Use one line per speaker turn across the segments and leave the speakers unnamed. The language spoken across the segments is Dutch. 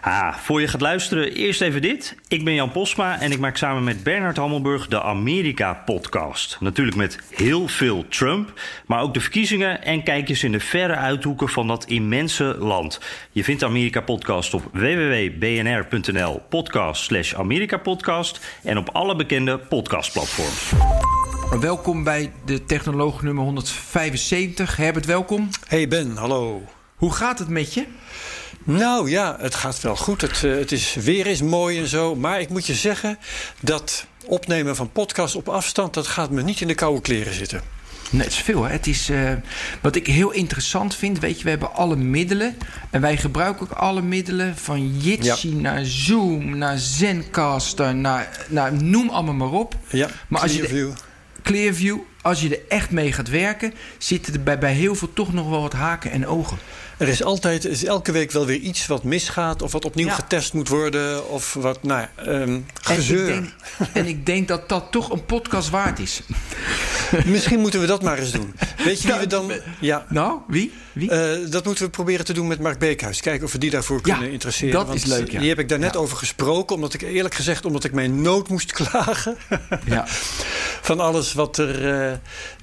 Ah, voor je gaat luisteren, eerst even dit. Ik ben Jan Posma en ik maak samen met Bernard Hammelburg de Amerika-podcast. Natuurlijk met heel veel Trump, maar ook de verkiezingen en kijkjes in de verre uithoeken van dat immense land. Je vindt de Amerika-podcast op www.bnr.nl podcast slash Amerika-podcast en op alle bekende podcastplatforms.
Welkom bij de Technoloog nummer 175. Herbert, welkom.
Hey Ben, hallo.
Hoe gaat het met je?
Nou ja, het gaat wel goed. Het, uh, het is weer is mooi en zo. Maar ik moet je zeggen dat opnemen van podcast op afstand... dat gaat me niet in de koude kleren zitten.
Nee, het is veel. Hè? Het is, uh, wat ik heel interessant vind, weet je, we hebben alle middelen. En wij gebruiken ook alle middelen. Van Jitsi ja. naar Zoom, naar Zencaster, naar, naar noem allemaal maar op.
Ja,
maar als je de, Clearview, als je er echt mee gaat werken, zitten er bij, bij heel veel toch nog wel wat haken en ogen.
Er is altijd, is elke week wel weer iets wat misgaat, of wat opnieuw ja. getest moet worden, of wat, nou, um, gezeur.
En ik, denk, en ik denk dat dat toch een podcast waard is.
Misschien moeten we dat maar eens doen. Weet je wie we dan.
Ja. Nou, wie? wie?
Uh, dat moeten we proberen te doen met Mark Beekhuis. Kijken of we die daarvoor kunnen interesseren.
Dat Want is leuk. Ja.
Die heb ik daar net over gesproken, omdat ik eerlijk gezegd, omdat ik mijn nood moest klagen.
ja.
Van alles wat er. Uh,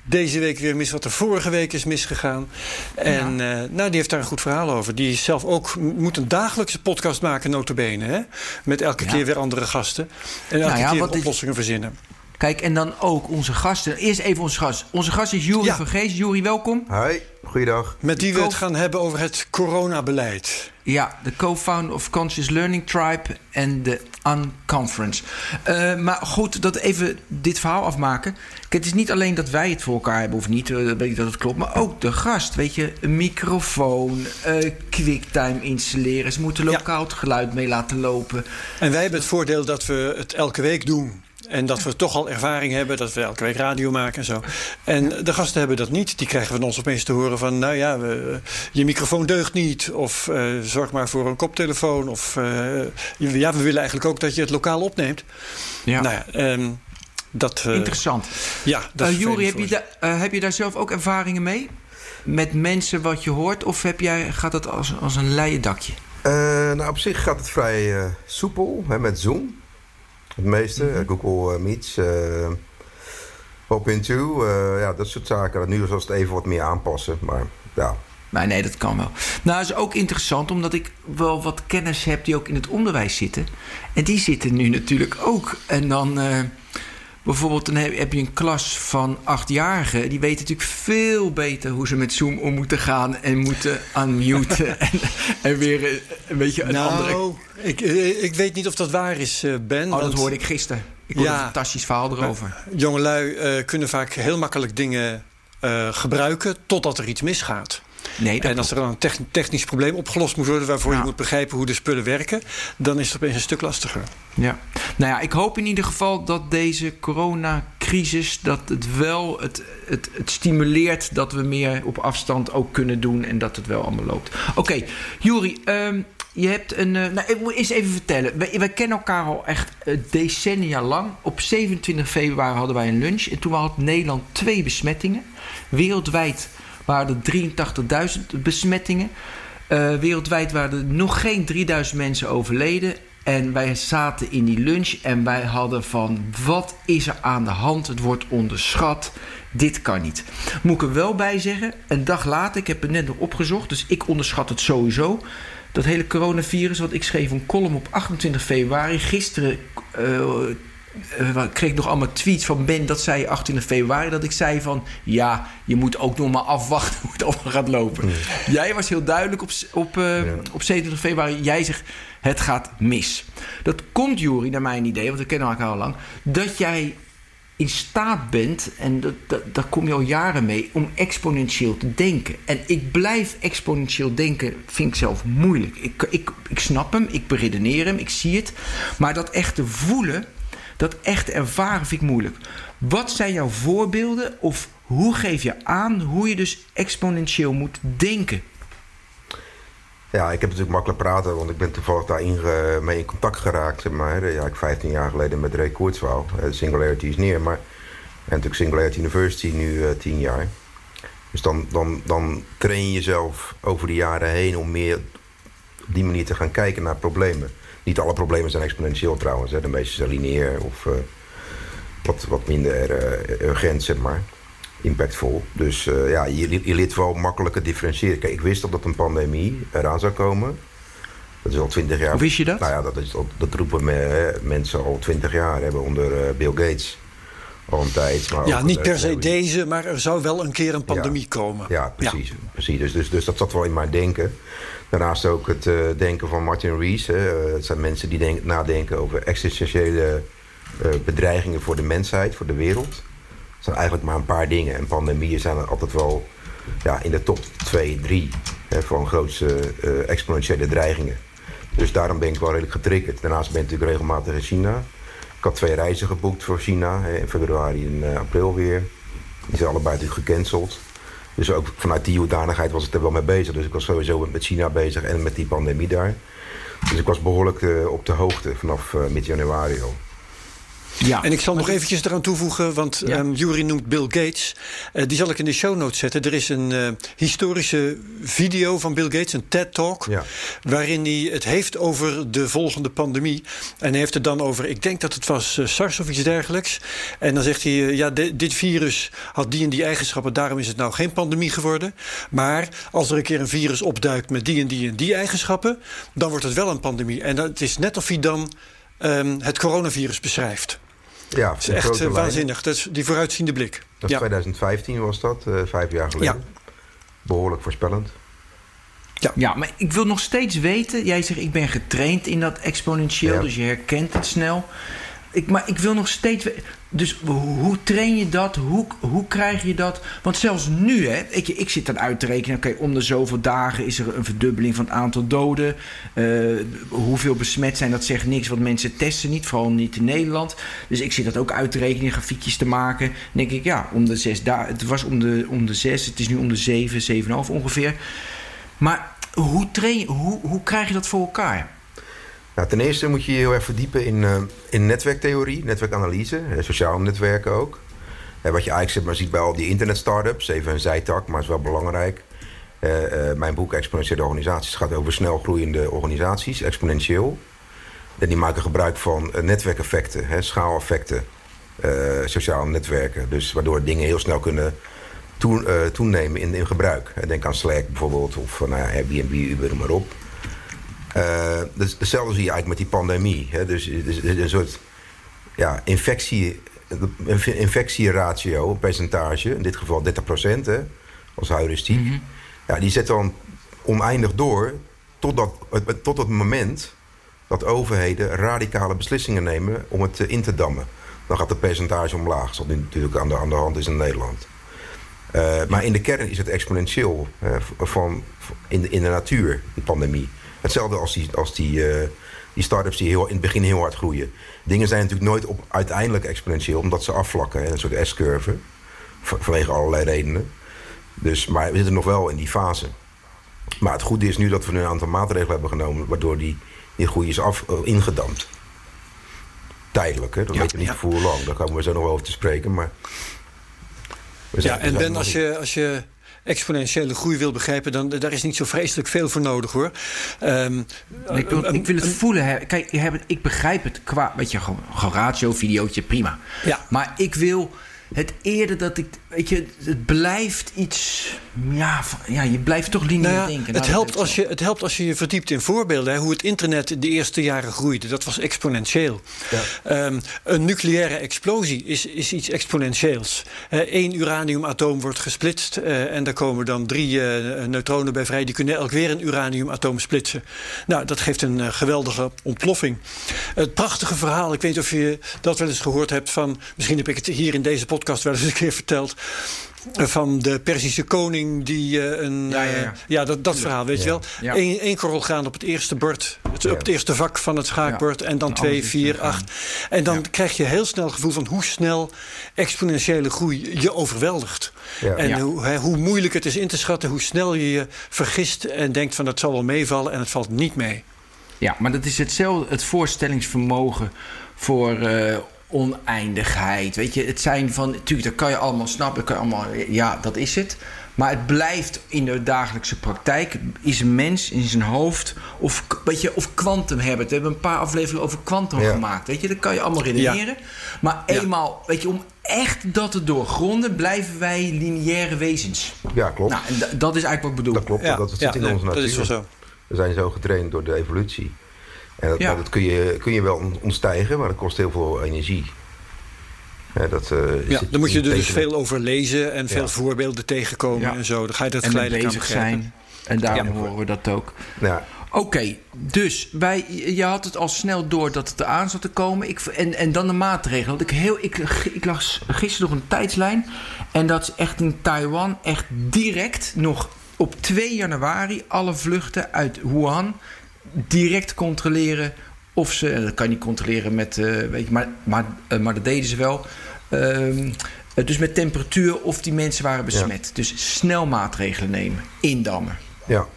deze week weer mis, wat er vorige week is misgegaan. En ja. uh, nou, die heeft daar een goed verhaal over. Die zelf ook moet een dagelijkse podcast maken, notabene. Hè? Met elke ja. keer weer andere gasten. En elke nou ja, keer oplossingen verzinnen.
Kijk, en dan ook onze gasten. Eerst even onze gast. Onze gast is Jury ja. van Geest. Jury, welkom.
Hoi, goeiedag.
Met wie we het gaan hebben over het coronabeleid.
Ja, de co-founder of Conscious Learning Tribe en de Unconference. Uh, maar goed, dat even dit verhaal afmaken. Kijk, het is niet alleen dat wij het voor elkaar hebben of niet, uh, weet ik dat het klopt, maar ook de gast. Weet je, een microfoon, uh, quicktime installeren. Ze moeten lokaal het geluid mee laten lopen.
En wij hebben het voordeel dat we het elke week doen. En dat we toch al ervaring hebben, dat we elke week radio maken en zo. En de gasten hebben dat niet. Die krijgen van ons opeens te horen van... nou ja, we, je microfoon deugt niet. Of uh, zorg maar voor een koptelefoon. Of uh, ja, we willen eigenlijk ook dat je het lokaal opneemt.
Ja.
Nou ja, um, dat...
Uh, Interessant.
Ja, dat
uh, Jori, heb, je da, heb je daar zelf ook ervaringen mee? Met mensen wat je hoort? Of heb jij, gaat het als, als een leien dakje?
nou, op zich gaat het vrij soepel hè, met Zoom. Het meeste. -hmm. Google Meets, uh, Hop-Into, uh, ja, dat soort zaken. Nu was het even wat meer aanpassen, maar ja.
Maar nee, dat kan wel. Nou, is ook interessant, omdat ik wel wat kennis heb die ook in het onderwijs zitten. En die zitten nu natuurlijk ook. En dan... Bijvoorbeeld dan heb je een klas van achtjarigen. Die weten natuurlijk veel beter hoe ze met Zoom om moeten gaan. En moeten unmuten. en, en weer een beetje een
nou,
andere...
Ik, ik weet niet of dat waar is, Ben.
Oh, dat hoorde ik gisteren. Ik hoorde ja, een fantastisch verhaal erover.
Jongelui uh, kunnen vaak heel makkelijk dingen uh, gebruiken... totdat er iets misgaat.
Nee,
en als er dan een technisch probleem opgelost moet worden... waarvoor ja. je moet begrijpen hoe de spullen werken... dan is het opeens een stuk lastiger.
Ja. Nou ja, ik hoop in ieder geval dat deze coronacrisis... dat het wel het, het, het stimuleert dat we meer op afstand ook kunnen doen... en dat het wel allemaal loopt. Oké, okay, Juri... Um, je hebt een. Uh, nou, ik moet eens even vertellen. Wij, wij kennen elkaar al echt uh, decennia lang. Op 27 februari hadden wij een lunch. En toen had Nederland twee besmettingen. Wereldwijd waren er 83.000 besmettingen. Uh, wereldwijd waren er nog geen 3000 mensen overleden. En wij zaten in die lunch en wij hadden van... wat is er aan de hand? Het wordt onderschat. Dit kan niet. Moet ik er wel bij zeggen, een dag later... ik heb het net nog opgezocht, dus ik onderschat het sowieso... dat hele coronavirus, want ik schreef een column op 28 februari. Gisteren... Uh, uh, kreeg ik nog allemaal tweets van Ben, dat zei 28 februari, dat ik zei van ja, je moet ook nog maar afwachten hoe het allemaal gaat lopen. Ja. Jij was heel duidelijk op, op, uh, ja. op 27 februari, jij zegt het gaat mis. Dat komt, Jury, naar mijn idee, want we kennen elkaar al lang, dat jij in staat bent, en dat, dat, daar kom je al jaren mee, om exponentieel te denken. En ik blijf exponentieel denken, vind ik zelf moeilijk. Ik, ik, ik snap hem, ik beredeneer hem, ik zie het. Maar dat echte voelen, dat echt ervaren vind ik moeilijk. Wat zijn jouw voorbeelden of hoe geef je aan hoe je dus exponentieel moet denken?
Ja, ik heb natuurlijk makkelijk praten, want ik ben toevallig daarin mee in contact geraakt. Zeg maar. Ja, ik 15 jaar geleden met Ray Kurzweil. Uh, Singularity is neer, maar... En natuurlijk Singularity University nu uh, 10 jaar. Dus dan, dan, dan train je jezelf over de jaren heen om meer op die manier te gaan kijken naar problemen. Niet alle problemen zijn exponentieel trouwens. Hè. De meeste zijn lineair of uh, wat, wat minder uh, urgent, zeg maar. Impactvol. Dus uh, ja, je, je leert wel makkelijker differentiëren. Kijk, ik wist dat dat een pandemie eraan zou komen. Dat is al twintig jaar.
Hoe wist je dat?
Nou ja, dat, is, dat roepen me, mensen al twintig jaar hebben onder Bill Gates. Al een tijd. Maar
ja, niet per se deze, maar er zou wel een keer een pandemie
ja.
komen.
Ja, precies. Ja. precies. Dus, dus, dus dat zat wel in mijn denken. Daarnaast ook het uh, denken van Martin Rees. Uh, het zijn mensen die denk, nadenken over existentiële uh, bedreigingen voor de mensheid, voor de wereld. Het zijn eigenlijk maar een paar dingen. En pandemieën zijn altijd wel ja, in de top 2, 3 hè, van grootste exponentiële dreigingen. Dus daarom ben ik wel redelijk getriggerd. Daarnaast ben ik natuurlijk regelmatig in China. Ik had twee reizen geboekt voor China, in februari en april weer. Die zijn allebei natuurlijk gecanceld. Dus ook vanuit die hoedanigheid was ik er wel mee bezig. Dus ik was sowieso met China bezig en met die pandemie daar. Dus ik was behoorlijk uh, op de hoogte vanaf uh, mid-januari al.
Ja. En ik zal nog eventjes eraan toevoegen, want ja. um, Jury noemt Bill Gates. Uh, die zal ik in de show notes zetten. Er is een uh, historische video van Bill Gates, een TED-talk...
Ja.
waarin hij het heeft over de volgende pandemie. En hij heeft het dan over, ik denk dat het was uh, SARS of iets dergelijks. En dan zegt hij, ja, de, dit virus had die en die eigenschappen... daarom is het nou geen pandemie geworden. Maar als er een keer een virus opduikt met die en die en die eigenschappen... dan wordt het wel een pandemie. En het is net of hij dan um, het coronavirus beschrijft.
Ja,
dat is echt uh, waanzinnig. Dat is die vooruitziende blik.
Dat ja. 2015 was dat, uh, vijf jaar geleden.
Ja.
Behoorlijk voorspellend.
Ja. ja, maar ik wil nog steeds weten. Jij zegt, ik ben getraind in dat exponentieel, ja. dus je herkent het snel. Ik, maar ik wil nog steeds. Dus hoe train je dat? Hoe, hoe krijg je dat? Want zelfs nu, hè, ik, ik zit dan uit te rekenen. Oké, om de zoveel dagen is er een verdubbeling van het aantal doden. Uh, hoeveel besmet zijn, dat zegt niks. Want mensen testen niet, vooral niet in Nederland. Dus ik zit dat ook uit te rekenen, grafiekjes te maken. Denk ik, ja, om de zes dagen. Het was om de, om de zes, het is nu om de zeven, zeven en half ongeveer. Maar hoe, train hoe, hoe krijg je dat voor elkaar?
Nou, ten eerste moet je je heel erg verdiepen in, uh, in netwerktheorie, netwerkanalyse, uh, sociale netwerken ook. Uh, wat je eigenlijk maar, ziet bij al die internet-startups, even een zijtak, maar is wel belangrijk. mijn boek Exponentiële Organisaties gaat over snel groeiende organisaties, exponentieel. En die maken gebruik van netwerkeffecten, hè, schaaleffecten, sociale netwerken. Dus waardoor dingen heel snel kunnen toe, toenemen in, gebruik. Denk aan Slack bijvoorbeeld, of nou ja, Airbnb, Uber, maar op. Uh, dus hetzelfde zie je eigenlijk met die pandemie. Hè? Dus, dus, een soort ja, infectie, infectieratio, percentage, in dit geval 30% hè, als heuristiek. Mm -hmm. ja, die zet dan oneindig door totdat, tot het moment dat overheden radicale beslissingen nemen om het in te dammen. Dan gaat het percentage omlaag, zoals natuurlijk aan de, aan de hand is in Nederland. Uh, maar in de kern is het exponentieel van, in, de, in de natuur, die pandemie. Hetzelfde als die, als die, uh, die start-ups die heel, in het begin heel hard groeien. Dingen zijn natuurlijk nooit op, uiteindelijk exponentieel, omdat ze afvlakken. Hè, een soort S-curve. Vanwege allerlei redenen. Dus, maar we zitten nog wel in die fase. Maar het goede is nu dat we nu een aantal maatregelen hebben genomen... waardoor die, die groei is af, uh, ingedampt. Tijdelijk, hè? Dat ja, weten we niet ja. voor hoe lang. Daar komen we zo nog wel over te spreken. Maar
ja, en Ben, als je, als je exponentiële groei wil begrijpen, dan daar is niet zo vreselijk veel voor nodig hoor. Um,
ik, wil, ik wil het voelen. Hè. Kijk, je hebt, ik begrijp het qua, weet je, gewoon, gewoon ratio, videootje, prima.
Ja.
Maar ik wil het eerder dat ik, weet je, het blijft iets, ja, ja je blijft toch lineair
nou ja,
denken.
Het, helpt als je, het helpt als je je verdiept in voorbeelden. Hè, hoe het internet de eerste jaren groeide. Dat was exponentieel.
Ja.
Um, een nucleaire explosie is, is iets exponentieels. Eén uraniumatoom wordt gesplitst uh, en daar komen dan drie uh, neutronen bij vrij. Die kunnen elk weer een uraniumatoom splitsen. Nou, dat geeft een uh, geweldige ontploffing. Het prachtige verhaal, ik weet niet of je dat wel eens gehoord hebt van... misschien heb ik het hier in deze podcast wel eens een keer verteld van de Perzische koning die uh, een. Ja, ja, ja. ja dat, dat verhaal, weet je wel. Eén één korrel gaan op het eerste bord, het, op het eerste vak van het schaakbord. En dan twee, vier, acht. En dan krijg je heel snel het gevoel van hoe snel exponentiële groei je overweldigt. En hoe, hoe moeilijk het is in te schatten, hoe snel je je vergist en denkt van dat zal wel meevallen en het valt niet mee.
Ja, maar dat is hetzelfde, het voorstellingsvermogen voor uh, oneindigheid. Weet je, het zijn van, natuurlijk, dat kan je allemaal snappen, kan je allemaal, ja, dat is het. Maar het blijft in de dagelijkse praktijk. Is een mens in zijn hoofd. Of, weet je, of quantum hebben. We hebben een paar afleveringen over quantum gemaakt. Weet je, dat kan je allemaal redeneren. Maar eenmaal, weet je, om echt dat te doorgronden, blijven wij lineaire wezens.
Ja, klopt.
Nou, en dat is eigenlijk wat ik bedoel.
Dat klopt, dat zit in onze natuur. Dat is wel zo. We zijn zo getraind door de evolutie. En dat, dat kun, je, kun je wel ontstijgen, maar dat kost heel veel energie.
Ja, dat, uh, ja, dan moet je er dus veel over lezen en veel voorbeelden tegenkomen en zo. Dan ga je dat geleidelijk aan zijn.
En daarom horen we dat ook. Ja. Oké, dus wij, je had het al snel door dat het eraan zat te komen. Ik, en, en dan de maatregelen. Want ik, heel, ik, ik lag gisteren nog een tijdslijn. En dat is echt in Taiwan echt direct nog op 2 januari alle vluchten uit Wuhan direct controleren of ze, dat kan je niet controleren met, uh, weet je, maar, maar, uh, maar dat deden ze wel. Uh, dus met temperatuur of die mensen waren besmet. Dus snel maatregelen nemen, indammen.
Ja,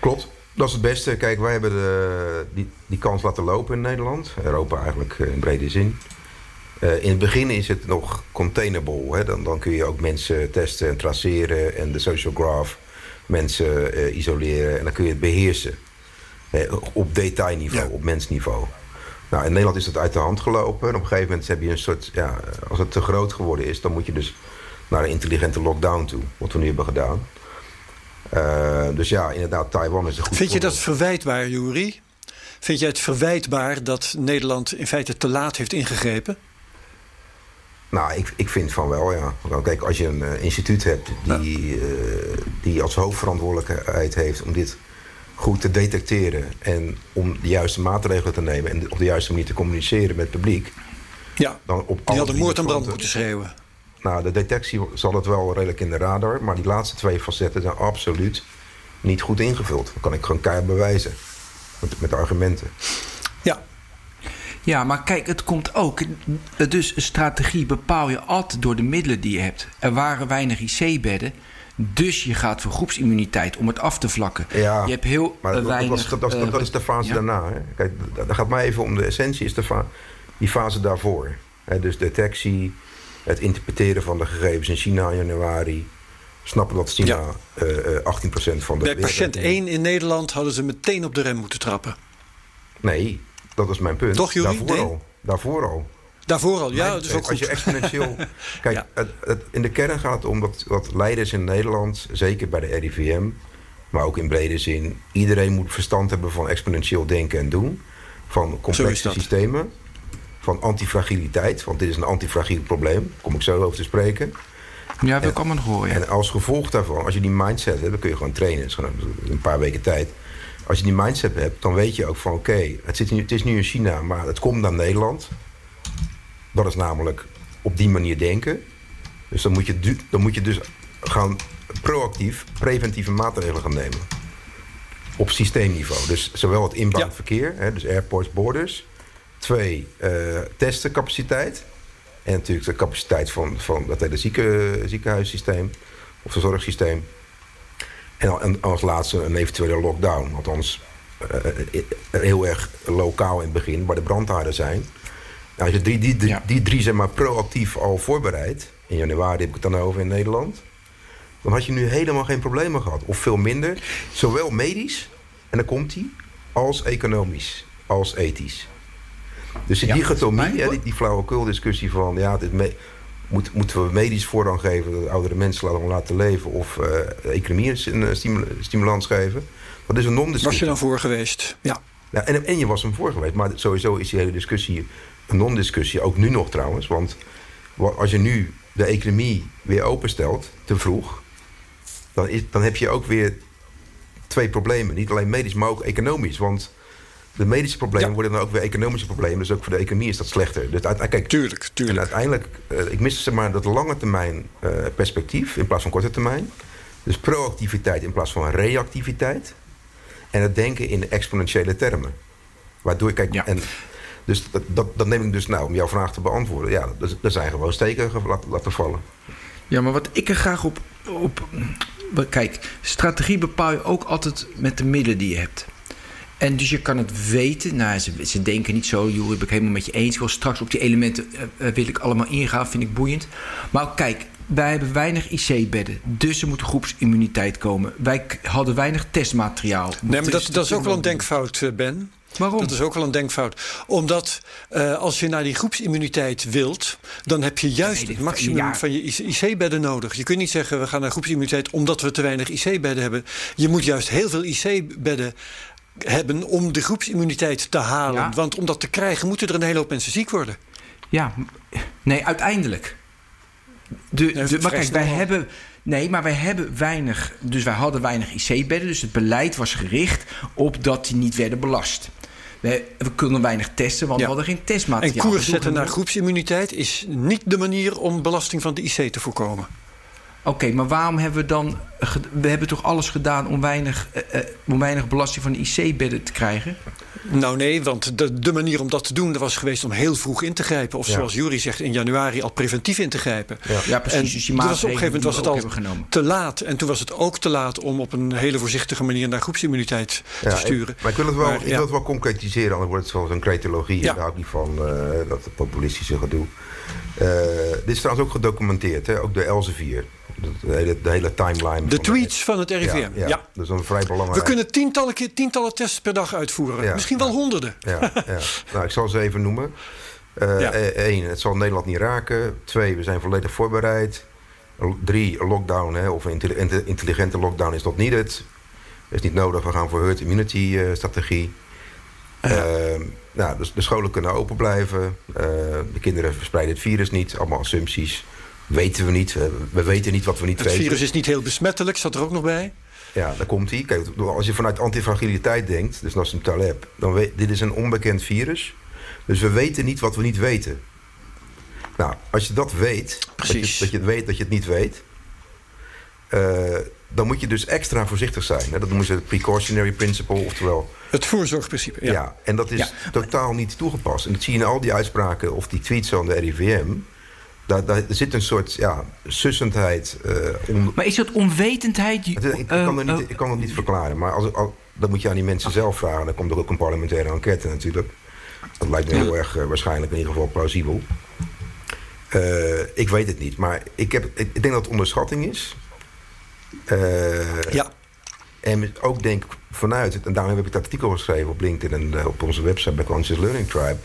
klopt. Dat is het beste. Kijk, wij hebben de, die, die kans laten lopen in Nederland. Europa eigenlijk in brede zin. in het begin is het nog containable. Hè? Dan, dan kun je ook mensen testen en traceren en de social graph mensen isoleren en dan kun je het beheersen. Eh, op detailniveau, op mensniveau. Nou, in Nederland is dat uit de hand gelopen. En op een gegeven moment heb je een soort... Ja, als het te groot geworden is, dan moet je dus naar een intelligente lockdown toe. Wat we nu hebben gedaan. Uh, dus ja, inderdaad, Taiwan is een goed
Vind je dat verwijtbaar, Juri? Vind jij het verwijtbaar dat Nederland in feite te laat heeft ingegrepen?
Nou, ik, ik vind van wel, ja. Kijk, als je een uh, instituut hebt die, uh, die als hoofdverantwoordelijkheid heeft om dit goed te detecteren en om de juiste maatregelen te nemen en op de juiste manier te communiceren met het publiek.
Ja, dan op die hadden moord en brand moeten schreeuwen.
Nou, de detectie zal het wel redelijk in de radar, maar die laatste twee facetten zijn absoluut niet goed ingevuld. Dat kan ik gewoon keihard bewijzen met, met argumenten.
Ja.
Ja, maar kijk, het komt ook. Dus een strategie bepaal je altijd door de middelen die je hebt. Er waren weinig IC-bedden. Dus je gaat voor groepsimmuniteit om het af te vlakken. Ja, je hebt heel maar weinig...
Dat, dat, dat, dat, is de fase daarna. Hè? Kijk, dat gaat mij even om de essentie, is de die fase daarvoor. Hè? Dus detectie, het interpreteren van de gegevens in China in januari. Snappen dat China ja. uh, 18% van de...
Bij patiënt 1 in Nederland hadden ze meteen op de rem moeten trappen.
Nee, dat is mijn punt.
Toch?
Daarvoor al. Daarvoor al.
Daarvoor al, ja, dat is ook goed.
Als je exponentieel... kijk, het, het, in de kern gaat het om dat, dat leiders in Nederland... zeker bij de RIVM, maar ook in brede zin... iedereen moet verstand hebben van exponentieel denken en doen. Van complexe systemen. Van antifragiliteit, want dit is een antifragiel probleem. Daar kom ik zo over te spreken.
Ja, dat kan horen.
En als gevolg daarvan, als je die mindset hebt... dan kun je gewoon trainen. Het is gewoon een paar weken tijd. Als je die mindset hebt, dan weet je ook van... oké, het, het is nu in China, maar het komt naar Nederland... Dat is namelijk op die manier denken. Dus dan moet je, dan moet je dus gaan proactief preventieve maatregelen gaan nemen. Op systeemniveau. Dus zowel het inbound verkeer, hè, dus airports, borders. Twee, uh, testencapaciteit. En natuurlijk de capaciteit van, van dat hele zieke, ziekenhuissysteem. Of het zorgsysteem. En, als laatste een eventuele lockdown. Althans, uh, heel erg lokaal in het begin, waar de brandhaarden zijn. Nou, als je die, die, die, die drie zeg maar, proactief al voorbereid, in januari heb ik het dan over in Nederland, dan had je nu helemaal geen problemen gehad. Of veel minder. Zowel medisch, en dan komt hij, als economisch, als ethisch. Dus die dichotomie, ja, die, die flauwekul-discussie van ja, dit moet, moeten we medisch voorrang geven, dat oudere mensen laten, laten leven, of uh, economie een stimulans geven. Dat is een non-discussie.
Was je dan voor geweest? Ja.
ja en, en je was hem voor geweest, maar sowieso is die hele discussie een non-discussie, ook nu nog trouwens. Want als je nu de economie weer openstelt, te vroeg... dan, is, dan heb je ook weer twee problemen. Niet alleen medisch, maar ook economisch. Want de medische problemen worden dan ook weer economische problemen. Dus ook voor de economie is dat slechter. Dus uit, kijk,
tuurlijk, tuurlijk.
En uiteindelijk, uh, ik mis zeg maar dat lange termijn uh, perspectief in plaats van korte termijn. Dus proactiviteit in plaats van reactiviteit. En het denken in exponentiële termen. Waardoor, kijk, ja. en, dus dat, dat, dat, neem ik dus nou om jouw vraag te beantwoorden. Ja, er zijn gewoon steken laten, vallen.
Ja, maar wat ik er graag op, op. Kijk, strategie bepaal je ook altijd met de middelen die je hebt. En dus je kan het weten. Nou, ze, ze denken niet zo, joh, ben ik helemaal met je eens. Ik wil straks op die elementen uh, wil ik allemaal ingaan, vind ik boeiend. Maar kijk, wij hebben weinig IC-bedden. Dus er moet groepsimmuniteit komen. Wij hadden weinig testmateriaal.
Nee, maar dat, dat is ook wel een denkfout, Ben.
Waarom?
Dat is ook wel een denkfout. Omdat uh, als je naar die groepsimmuniteit wilt, dan heb je juist het maximum ja. van je IC-bedden nodig. Je kunt niet zeggen we gaan naar groepsimmuniteit omdat we te weinig IC-bedden hebben. Je moet juist heel veel IC-bedden hebben om de groepsimmuniteit te halen. Ja. Want om dat te krijgen moeten er een hele hoop mensen ziek worden.
Ja, nee, uiteindelijk. De, de, maar kijk, wij hebben. Nee, maar wij hebben weinig. Dus wij hadden weinig IC-bedden. Dus het beleid was gericht op dat die niet werden belast. We, we kunnen weinig testen, want ja. we hadden geen testmateriaal.
En koers zetten naar groepsimmuniteit is niet de manier om belasting van de IC te voorkomen.
Oké, okay, maar waarom hebben we dan... We hebben toch alles gedaan om weinig, uh, om weinig belasting van de IC-bedden te krijgen?
Nou nee, want de, de, manier om dat te doen... was geweest om heel vroeg in te grijpen. Of ja. zoals Jury zegt, in januari al preventief in te grijpen.
Ja, ja precies.
En
dus
was op een gegeven moment was het al te laat. En toen was het ook te laat om op een hele voorzichtige manier... naar groepsimmuniteit
ja,
te sturen.
Ik, maar ik wil het wel, maar, ik wil het wel concretiseren. Anders wordt het zoals een cretologie. Ja. En daar hou ik niet van, uh, dat populistische gedoe. Uh, dit is trouwens ook gedocumenteerd. Hè? Ook de Elsevier. De hele, de hele timeline.
De tweets van het RIVM. Ja, ja.
ja. Dat is een vrij belangrijk.
We kunnen tientallen, keer, tientallen tests per dag uitvoeren. Ja, Misschien wel honderden.
Ja, ja. nou, ik zal ze even noemen. Eén, uh, het zal Nederland niet raken. Twee, we zijn volledig voorbereid. Drie, lockdown, hè, of een intelligente lockdown is not needed. Is niet nodig, we gaan voor herd immunity uh, strategie. nou, dus de scholen kunnen open blijven. de kinderen verspreiden het virus niet. Allemaal assumpties weten we niet. We weten niet wat we niet
het
weten.
Het virus is niet heel besmettelijk, zat er ook nog bij?
Ja, daar komt hij. Kijk, als je vanuit antifragiliteit denkt, dus Nassim Taleb, dan weet dit is een onbekend virus. Dus we weten niet wat we niet weten. Nou, als je dat weet, dat je, dat je, het weet dat je het niet weet, uh, dan moet je dus extra voorzichtig zijn. Dat noemen ze het precautionary principle, oftewel.
Het voorzorgprincipe. Ja,
ja en dat is ja. totaal niet toegepast. En dat zie je in al die uitspraken of die tweets van de RIVM. Daar, daar zit een soort ja, sussendheid. Uh,
om... Maar is dat onwetendheid?
Ik, ik, kan, het niet, ik kan het niet verklaren. Maar als, als, dat moet je aan die mensen zelf vragen. Dan komt er ook een parlementaire enquête natuurlijk. Dat lijkt me heel erg uh, waarschijnlijk in ieder geval plausibel. Ik weet het niet. Maar ik, heb, ik, ik denk dat het onderschatting is.
ja.
En ook denk vanuit en daarom heb ik het artikel geschreven op LinkedIn en op onze website bij Conscious Learning Tribe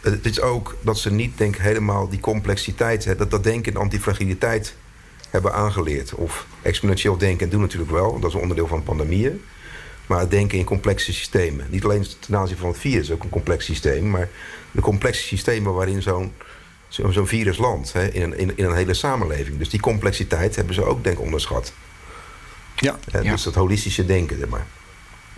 het is ook dat ze niet denk helemaal die complexiteit, dat, dat denken in antifragiliteit hebben aangeleerd. Of exponentieel denken doen natuurlijk wel, dat is een onderdeel van pandemieën. Maar het denken in complexe systemen. Niet alleen ten aanzien van het virus, ook een complex systeem. Maar de complexe systemen waarin zo'n zo'n virus landt. Hè, in, een, in, in, een hele samenleving. Dus die complexiteit hebben ze ook denk ik onderschat.
Ja.
Hè, ja. Dus dat holistische denken. Zeg maar.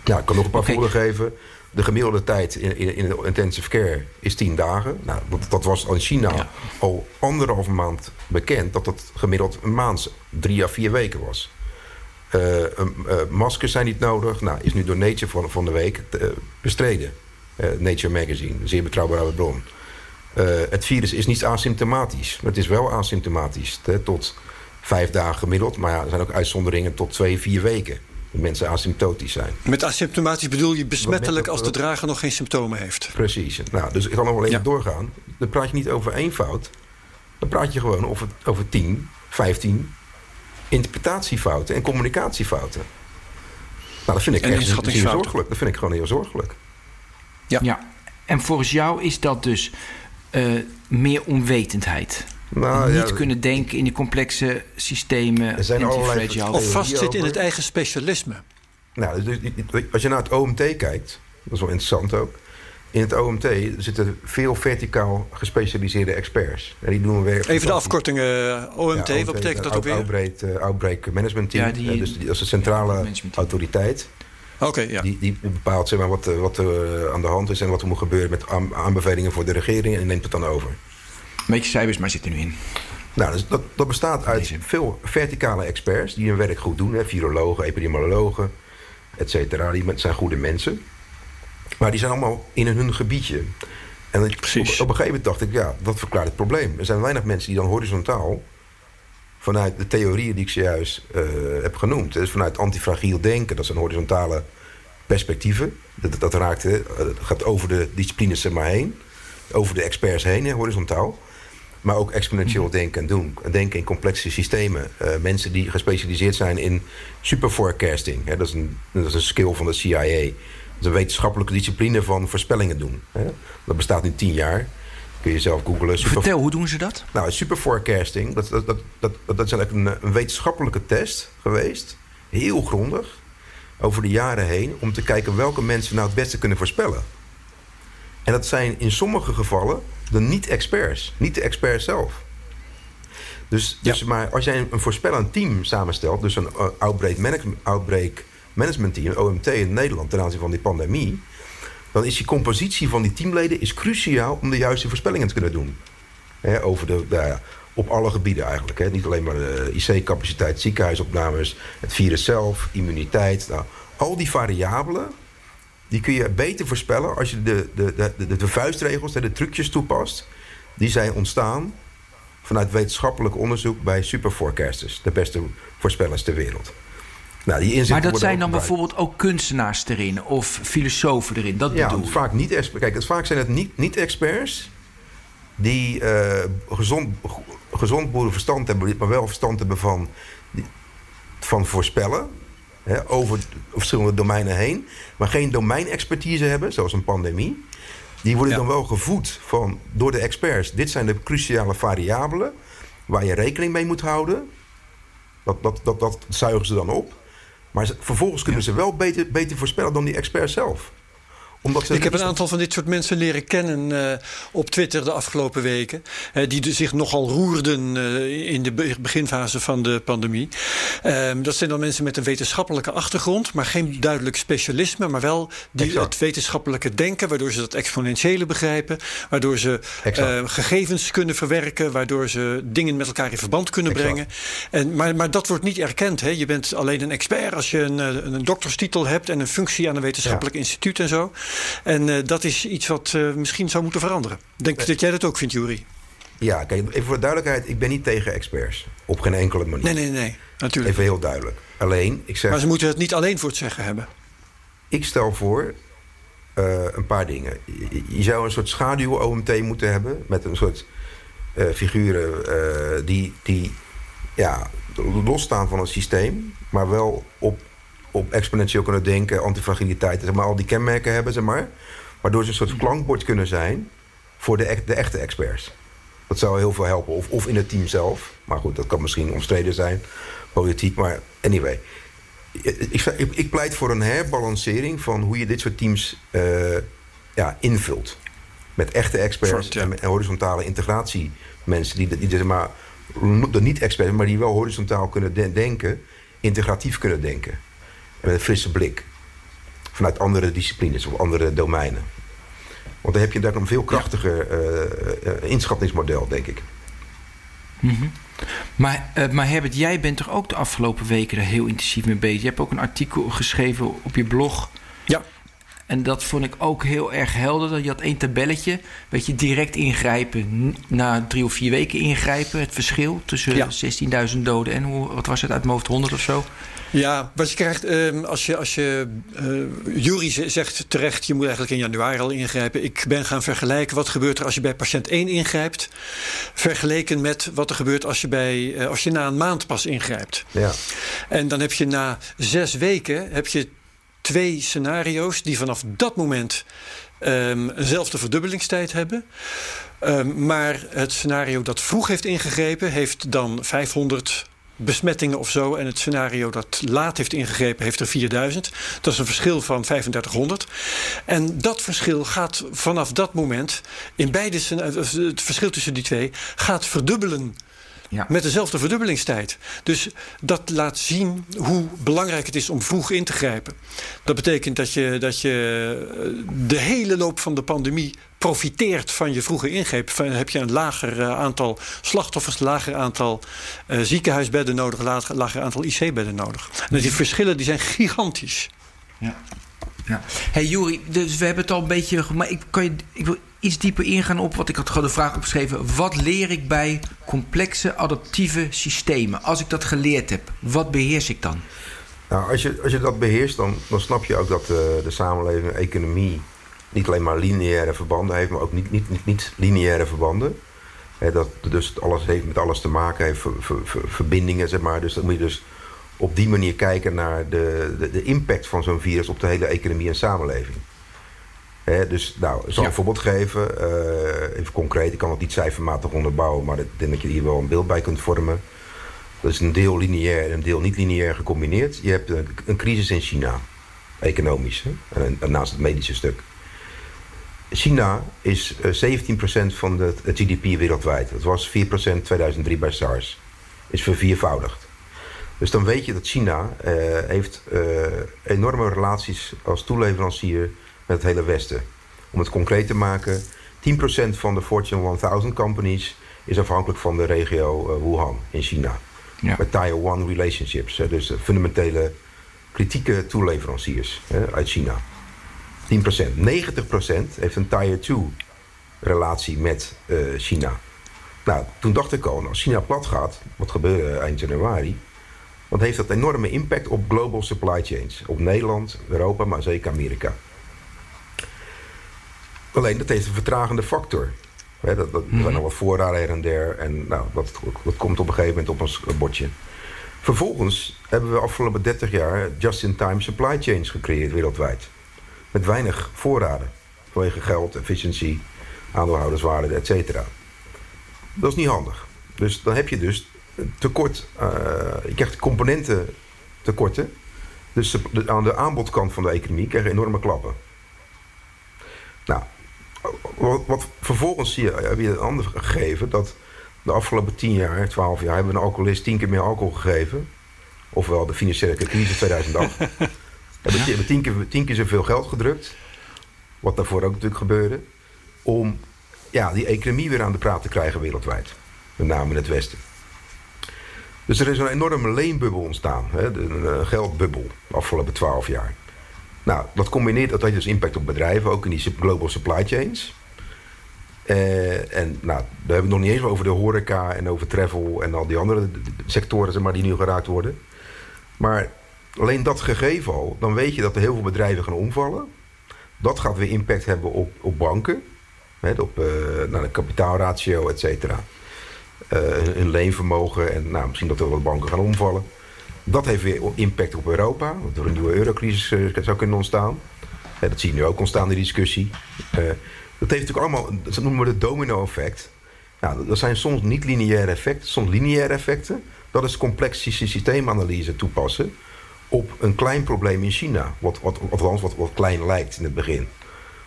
Ja, ik kan nog een paar okay. voorbeelden geven. De gemiddelde tijd in, in, in de intensive care is 10 dagen. Nou, dat, dat was in China ja. al anderhalve maand bekend... dat dat gemiddeld een maand, drie à vier weken was. Uh, uh, maskers zijn niet nodig. Nou, is nu door Nature van, van de week uh, bestreden. Nature Magazine, een zeer betrouwbare bron. het virus is niet asymptomatisch. Maar het is wel asymptomatisch. Hè, tot vijf dagen gemiddeld. Maar ja, er zijn ook uitzonderingen tot twee, vier weken mensen asymptotisch zijn.
Met asymptomatisch bedoel je besmettelijk als de drager nog geen symptomen heeft?
Precies. Nou, dus ik kan nog wel even ja. doorgaan. Dan praat je niet over één fout. Dan praat je gewoon over, over 10, 15 interpretatiefouten en communicatiefouten. Nou, dat vind ik
en
echt heel zorgelijk. Dat vind ik gewoon heel zorgelijk.
Ja. ja. En volgens jou is dat dus uh, meer onwetendheid? Nou, niet ja, kunnen denken in die complexe systemen.
Er zijn allerlei
of vastzitten in het eigen specialisme.
Nou, dus, als je naar het OMT kijkt, dat is wel interessant ook. In het OMT zitten veel verticaal gespecialiseerde experts. En die doen weer
Even de afkorting uh, OMT, ja, wat betekent dat ook weer?
Outbreak, uh, outbreak Management Team. Ja, die, uh, dus die, dat is de centrale autoriteit.
Oké, ja.
Die, die bepaalt zeg maar, wat, eh, wat er aan de hand is en wat er moet gebeuren met aan- aanbevelingen voor de regering en neemt het dan over.
Een beetje cijfers, maar zit er nu in.
Nou, dus dat, dat bestaat uit
Deze.
veel verticale experts die hun werk goed doen. Hè, virologen, epidemiologen, et cetera. Die zijn goede mensen. Maar die zijn allemaal in hun gebiedje. En op, op een gegeven moment dacht ik, ja, dat verklaart het probleem. Er zijn weinig mensen die dan horizontaal... vanuit de theorieën die ik zojuist eh, heb genoemd... dus vanuit antifragiel denken, dat zijn horizontale perspectieven. Dat, dat raakt, eh, gaat over de disciplines zeg maar heen. Over de experts heen, hè, horizontaal. Maar ook exponentieel denken en doen. Denken in complexe systemen. Eh, mensen die gespecialiseerd zijn in superforecasting. Hè, dat, is een, dat is een skill van de CIA. Dat is een wetenschappelijke discipline van voorspellingen doen. Hè. Dat bestaat nu tien jaar. Kun je zelf googlen. Super,
Vertel, hoe doen ze dat?
nou, superforecasting, dat, dat, dat, dat, dat is eigenlijk een, een wetenschappelijke test geweest. Heel grondig. Over de jaren heen. Om te kijken welke mensen nou het beste kunnen voorspellen. En dat zijn in sommige gevallen de niet-experts. Niet de experts zelf. Dus, dus maar als jij een, voorspellend team samenstelt... dus een uh, outbreak, manage- outbreak management team, OMT in Nederland... ten aanzien van die pandemie... dan is die compositie van die teamleden is cruciaal... om de juiste voorspellingen te kunnen doen. Over de, nou op alle gebieden eigenlijk. Niet alleen maar de IC-capaciteit, ziekenhuisopnames... het virus zelf, immuniteit. Nou, al die variabelen die kun je beter voorspellen als je de, de, de, de, de vuistregels, de trucjes toepast. Die zijn ontstaan vanuit wetenschappelijk onderzoek bij superforecasters. De beste voorspellers ter wereld. Nou, die
Maar dat zijn dan
gebruikt.
bijvoorbeeld ook kunstenaars erin of filosofen erin. Dat
Ja,
bedoel
vaak niet experts. Kijk, het, vaak zijn het niet, niet experts die eh, gezond, gezond boerenverstand hebben, maar wel verstand hebben van, van voorspellen. Hè, over verschillende domeinen heen, maar geen domeinexpertise hebben, zoals een pandemie. Die worden
Ja.
dan wel gevoed van, door de experts. Dit zijn de cruciale variabelen waar je rekening mee moet houden. Dat, dat, dat, dat zuigen ze dan op. Maar vervolgens kunnen ze wel beter, beter voorspellen dan die experts zelf. Omdat ze
Ik heb een aantal van dit soort mensen leren kennen eh, op Twitter de afgelopen weken. die de- zich nogal roerden eh, in de be- beginfase van de pandemie. Ehm, dat zijn dan mensen met een wetenschappelijke achtergrond, maar geen duidelijk specialisme. Maar wel die,
Exact.
het wetenschappelijke denken, waardoor ze dat exponentiële begrijpen. Waardoor ze eh, gegevens kunnen verwerken, waardoor ze dingen met elkaar in verband kunnen
Exact.
brengen. En, maar, maar dat wordt niet erkend. Hè? Je bent alleen een expert als je een, een dokterstitel hebt en een functie aan een wetenschappelijk instituut en zo. En eh, dat is iets wat eh, misschien zou moeten veranderen. Denk dat jij dat ook vindt, Jury?
Ja, kijk, even voor de duidelijkheid. Ik ben niet tegen experts. Op geen enkele manier.
Nee, nee, nee. Natuurlijk.
Even heel duidelijk. Alleen, ik zeg...
Maar ze moeten het niet alleen voor het zeggen hebben.
Ik stel voor eh, een paar dingen. Je, je zou een soort schaduw-OMT moeten hebben... met een soort figuren die, die ja, losstaan van het systeem... maar wel op, op exponentieel kunnen denken, antifragiliteit... zeg maar, al die kenmerken hebben, zeg maar... waardoor ze een soort klankbord kunnen zijn... voor de, de echte experts. Dat zou heel veel helpen. Of, of in het team zelf. Maar goed, dat kan misschien omstreden zijn. Politiek, maar anyway. Ik, ik, ik pleit voor een herbalancering van hoe je dit soort teams eh, ja, invult. Met echte experts
ja.
en, en horizontale integratie. Mensen die, die zeg maar, de niet-experts, maar die wel horizontaal kunnen de- denken, integratief kunnen denken. En met een frisse blik. Vanuit andere disciplines of andere domeinen. Want dan heb je daar een veel krachtiger eh, eh, inschattingsmodel, denk ik.
Maar, eh, maar Herbert, jij bent toch ook de afgelopen weken er heel intensief mee bezig? Je hebt ook een artikel geschreven op je blog.
Ja.
En dat vond ik ook heel erg helder. Je had één tabelletje. Weet je, direct ingrijpen. Na drie of vier weken ingrijpen. Het verschil tussen
Ja.
16.000 doden en hoe, wat was het uit mijn hoofd, 100 of zo?
Ja, wat je krijgt ehm, als je, als je eh Jury zegt terecht, je moet eigenlijk in januari al ingrijpen. Ik ben gaan vergelijken wat gebeurt er als je bij patiënt 1 ingrijpt, vergeleken met wat er gebeurt als je, bij, eh, als je na een maand pas ingrijpt.
Ja.
En dan heb je na zes weken heb je twee scenario's die vanaf dat moment ehm, eenzelfde verdubbelingstijd hebben. Ehm, maar het scenario dat vroeg heeft ingegrepen, heeft dan 500 besmettingen of zo. En het scenario dat laat heeft ingegrepen, heeft er 4000. Dat is een verschil van 3500. En dat verschil gaat vanaf dat moment in beide of het verschil tussen die twee gaat verdubbelen Ja. Met dezelfde verdubbelingstijd. Dus dat laat zien hoe belangrijk het is om vroeg in te grijpen. Dat betekent dat je, dat je de hele loop van de pandemie profiteert van je vroege ingreep. Van, heb je een lager uh, aantal slachtoffers, lager aantal uh, ziekenhuisbedden nodig, lager, lager aantal IC-bedden nodig. En die verschillen die zijn gigantisch.
Ja. Ja. Hey Juri, dus we hebben het al een beetje. Maar ik, kan je, ik wil iets dieper ingaan op wat ik had gewoon de vraag opgeschreven. Wat leer ik bij complexe adaptieve systemen? Als ik dat geleerd heb, wat beheers ik dan?
Nou, als je, als je dat beheerst, dan, dan snap je ook dat de, eh, de samenleving, de economie niet alleen maar lineaire verbanden heeft, maar ook niet, niet, niet, niet lineaire verbanden. dat dus alles heeft met alles te maken, heeft verbindingen, zeg maar. Dus dan moet je dus op die manier kijken naar de, de, de impact van zo'n virus op de hele economie en samenleving. dus nou, ik zal een voorbeeld geven. Uh, even concreet, ik kan het niet cijfermatig onderbouwen, maar ik denk dat je hier wel een beeld bij kunt vormen. Dat is een deel lineair en een deel niet lineair gecombineerd. Je hebt een, een crisis in China, economisch, en, naast het medische stuk. China is 17% eh, van de, het GDP wereldwijd. Dat was 4% 2003 bij SARS. Is verviervoudigd. Dus dan weet je dat China uh, heeft uh, enorme relaties als toeleverancier met het hele Westen. Om het concreet te maken, 10% van de Fortune 1000 companies is afhankelijk van de regio uh, Wuhan in China. Ja. Met Taiwan relationships, dus fundamentele kritieke toeleveranciers uit China. 10%. 90% heeft een Tier 2 relatie met China. Nou, toen dacht ik al, nou, als China plat gaat, wat gebeurde eind januari, dan heeft dat enorme impact op global supply chains. Op Nederland, Europa, maar zeker Amerika. Alleen dat heeft een vertragende factor. dat, dat, Er zijn mhm. nog wat voorraden her en der. En nou, dat, dat komt op een gegeven moment op ons bordje. Vervolgens hebben we afgelopen 30 jaar just-in-time supply chains gecreëerd wereldwijd. Met weinig voorraden. Vanwege geld, efficiëntie, aandeelhouderswaarde, et cetera. Dat is niet handig. Dus dan heb je dus tekort. Uh, je krijgt componenten tekorten. Dus aan de aanbodkant van de economie krijg je enorme klappen. Nou, wat, vervolgens zie je, heb je een ander gegeven dat de afgelopen 10 jaar, 12 jaar, hebben we een alcoholist 10 keer meer alcohol gegeven. Ofwel de financiële crisis 2008. hebben we tien keer, tien keer zoveel geld gedrukt. Wat daarvoor ook natuurlijk gebeurde. Om ja, die economie weer aan de praat te krijgen wereldwijd. Met name in het Westen. Dus er is een enorme leenbubbel ontstaan. Hè? Een eh, geldbubbel de afgelopen twaalf jaar. Nou, dat combineert, dat heeft dus impact op bedrijven, ook in die global supply chains. Uh, en nou, daar hebben we het nog niet eens over de horeca en over travel en al die andere sectoren zeg maar, die nu geraakt worden. Maar alleen dat gegeven al, dan weet je dat er heel veel bedrijven gaan omvallen. Dat gaat weer impact hebben op, op banken, hè, op uh, nou, de kapitaalratio, et cetera hun eh, leenvermogen en nou, misschien dat er wat banken gaan omvallen. Dat heeft weer impact op Europa, dat er een nieuwe eurocrisis uh, zou kunnen ontstaan. dat zie je nu ook ontstaan, die discussie. Uh, dat heeft natuurlijk allemaal, dat noemen we het domino-effect. Nou, dat zijn soms niet lineaire effecten, soms lineaire effecten. Dat is complexe systeemanalyse toepassen op een klein probleem in China. Wat, wat, althans, wat, wat klein lijkt in het begin.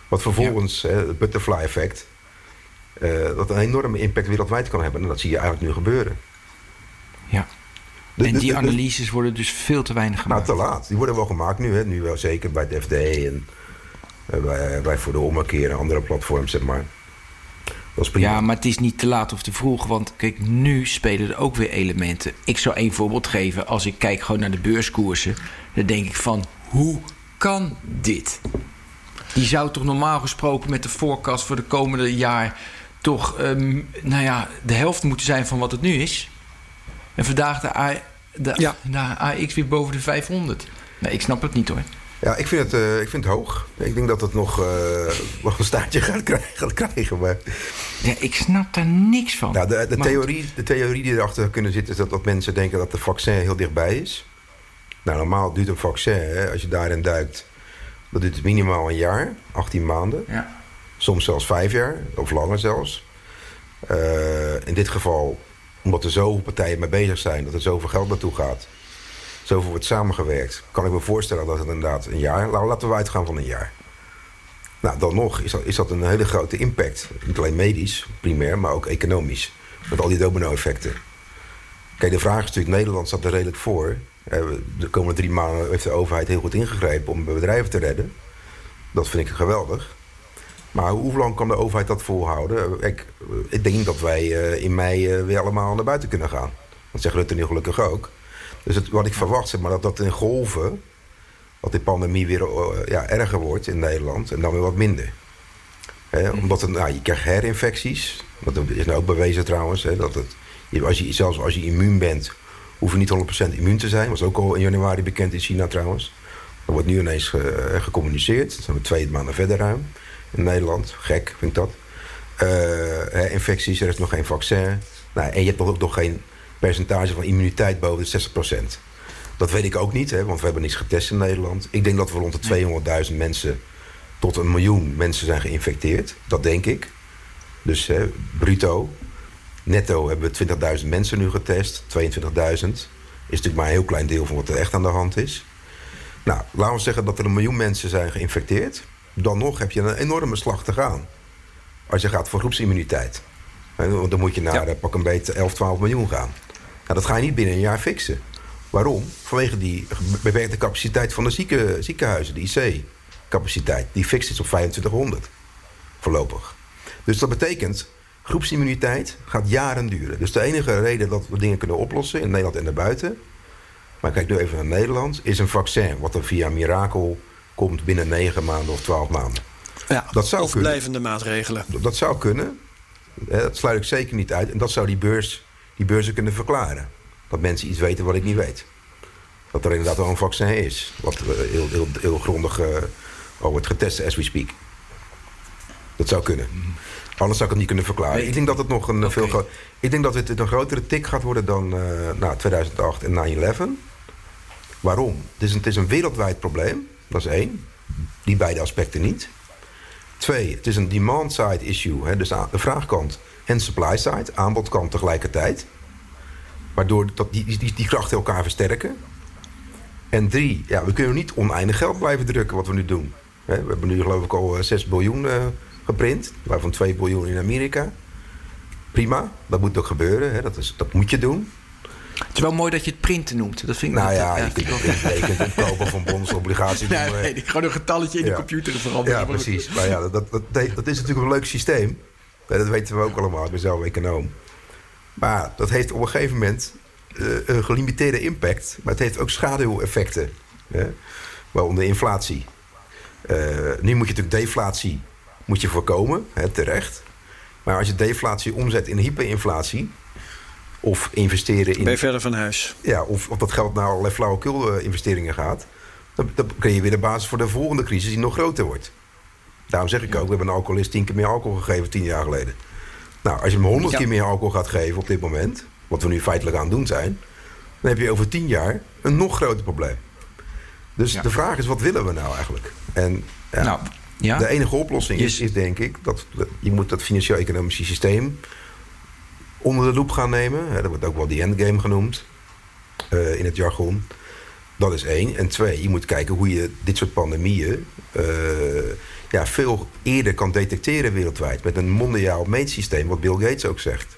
Wat vervolgens, het butterfly-effect, uh, dat een enorme impact wereldwijd kan hebben. En dat zie je eigenlijk nu gebeuren.
Ja. en die analyses worden dus veel te weinig gemaakt.
Nou, te laat. Die worden wel gemaakt nu. Hè. Nu wel zeker bij het FD en uh, bij, voor de ommekeer en andere platforms, zeg maar.
Dat is prima. Ja, maar het is niet te laat of te vroeg. Want kijk, nu spelen er ook weer elementen. Ik zou één voorbeeld geven. Als ik kijk gewoon naar de beurskoersen. Dan denk ik van, hoe kan dit? Die zou toch normaal gesproken met de forecast voor de komende jaar toch um, nou ja, de helft moeten zijn van wat het nu is. En vandaag de, A, de, ja. de AX weer boven de 500. Nee, ik snap het niet hoor.
Ja, ik vind het, uh, ik vind het hoog. Ik denk dat het nog, uh, nog een staartje gaat krijgen. Gaat krijgen maar...
Ja, ik snap daar niks van.
Nou, de, de, theorie, de theorie die erachter kunnen zitten... is dat, dat mensen denken dat de vaccin heel dichtbij is. Nou, normaal duurt een vaccin, hè, als je daarin duikt... dat duurt minimaal een jaar, 18 maanden. Ja. Soms zelfs vijf jaar, of langer zelfs. Uh, in dit geval, omdat er zoveel partijen mee bezig zijn... dat er zoveel geld naartoe gaat. Zoveel wordt samengewerkt. Kan ik me voorstellen dat het inderdaad een jaar... Nou, laten we uitgaan van een jaar. Nou, dan nog is dat, is dat een hele grote impact. Niet alleen medisch, primair, maar ook economisch. Met al die domino-effecten. Kijk, de vraag is natuurlijk, Nederland staat er redelijk voor. De komende drie maanden heeft de overheid heel goed ingegrepen om bedrijven te redden. Dat vind ik geweldig. Maar hoe lang kan de overheid dat volhouden? Ik, ik denk dat wij in mei weer allemaal naar buiten kunnen gaan. Dat zegt Rutte nu gelukkig ook. Dus het, wat ik verwacht, zeg maar, dat dat in golven... dat die pandemie weer ja, erger wordt in Nederland en dan weer wat minder. omdat het, nou, je krijgt herinfecties. Dat is nou ook bewezen trouwens. dat het, als je, zelfs als je immuun bent, hoef je niet 100% immuun te zijn. Dat was ook al in januari bekend in China trouwens. Dat wordt nu ineens ge, gecommuniceerd. Dan zijn we twee maanden verder ruim in Nederland. Gek, vind ik dat. Uh, infecties, er is nog geen vaccin. Nou, en je hebt ook nog geen percentage van immuniteit boven de 60%. Dat weet ik ook niet, hè, want we hebben niets getest in Nederland. Ik denk dat we rond de 200.000 mensen tot een miljoen mensen zijn geïnfecteerd. Dat denk ik. Dus hè, bruto. Netto hebben we 20.000 mensen nu getest. 22.000 is natuurlijk maar een heel klein deel van wat er echt aan de hand is. Nou, laten we zeggen dat er een miljoen mensen zijn geïnfecteerd. Dan nog heb je een enorme slag te gaan. Als je gaat voor groepsimmuniteit. Dan moet je naar ja. pak een beetje 11, 12 miljoen gaan. Nou, dat ga je niet binnen een jaar fixen. Waarom? Vanwege die beperkte capaciteit van de zieke, ziekenhuizen, de IC-capaciteit. Die fixt is op 2500 voorlopig. Dus dat betekent, groepsimmuniteit gaat jaren duren. Dus de enige reden dat we dingen kunnen oplossen in Nederland en daarbuiten... maar kijk nu even naar Nederland... is een vaccin wat er via mirakel komt binnen 9 maanden of 12 maanden.
Ja, dat zou of kunnen. blijvende maatregelen.
Dat zou kunnen. Dat sluit ik zeker niet uit. En dat zou die, beurs, die beurzen kunnen verklaren. Dat mensen iets weten wat ik niet weet. Dat er inderdaad wel een vaccin is. Wat heel, heel, heel grondig uh, wordt getest as we speak. Dat zou kunnen. Anders zou ik het niet kunnen verklaren. Ik denk dat het nog een veel Ik denk dat het een grotere tik gaat worden dan uh, nou, 2008 en 9-11. Waarom? Het is, een, het is een wereldwijd probleem. Dat is één. Die beide aspecten niet. Twee, het is een demand-side issue. Hè, dus de vraagkant en supply-side, aanbodkant tegelijkertijd. Waardoor dat die, die, die krachten elkaar versterken. En drie, ja, we kunnen niet oneindig geld blijven drukken wat we nu doen. We hebben nu geloof ik al 6 eh, biljoen uh, geprint, waarvan 2 biljoen in Amerika. Prima, dat moet ook gebeuren, hè. Dat, is, dat moet je doen.
Het is wel mooi dat je het printen noemt. Dat vind ik
nou ja, je kunt het opkopen van bonds, obligaties.
nee, nee, gewoon een getalletje in de computer veranderen.
Ja, precies. Maar ja, dat, dat, dat, is natuurlijk een leuk systeem. Dat weten we ook allemaal. Ik ben zelf econoom. Maar dat heeft op een gegeven moment uh, een gelimiteerde impact. Maar het heeft ook schaduweffecten. Hè? Waaronder inflatie. Uh, nu moet je natuurlijk deflatie moet je voorkomen, hè, terecht. Maar als je deflatie omzet in hyperinflatie of investeren in...
Ben je verder van huis?
Ja, of, of dat geld naar allerlei flauwekul investeringen gaat. Dan, dan kun je weer de basis voor de volgende crisis die nog groter wordt. Daarom zeg ik ook, we hebben een alcoholist tien keer meer alcohol gegeven tien jaar geleden. Nou, als je hem honderd keer meer alcohol gaat geven op dit moment... wat we nu feitelijk aan het doen zijn... dan heb je over tien jaar een nog groter probleem. Dus de vraag is, wat willen we nou eigenlijk? En ja, nou, ja. de enige oplossing is, is denk ik... dat je moet dat financieel-economische systeem onder de loep gaan nemen. Dat wordt ook wel die endgame genoemd uh, in het jargon. Dat is één. En twee, je moet kijken hoe je dit soort pandemieën uh, ja, veel eerder kan detecteren wereldwijd. Met een mondiaal meetsysteem, wat Bill Gates ook zegt.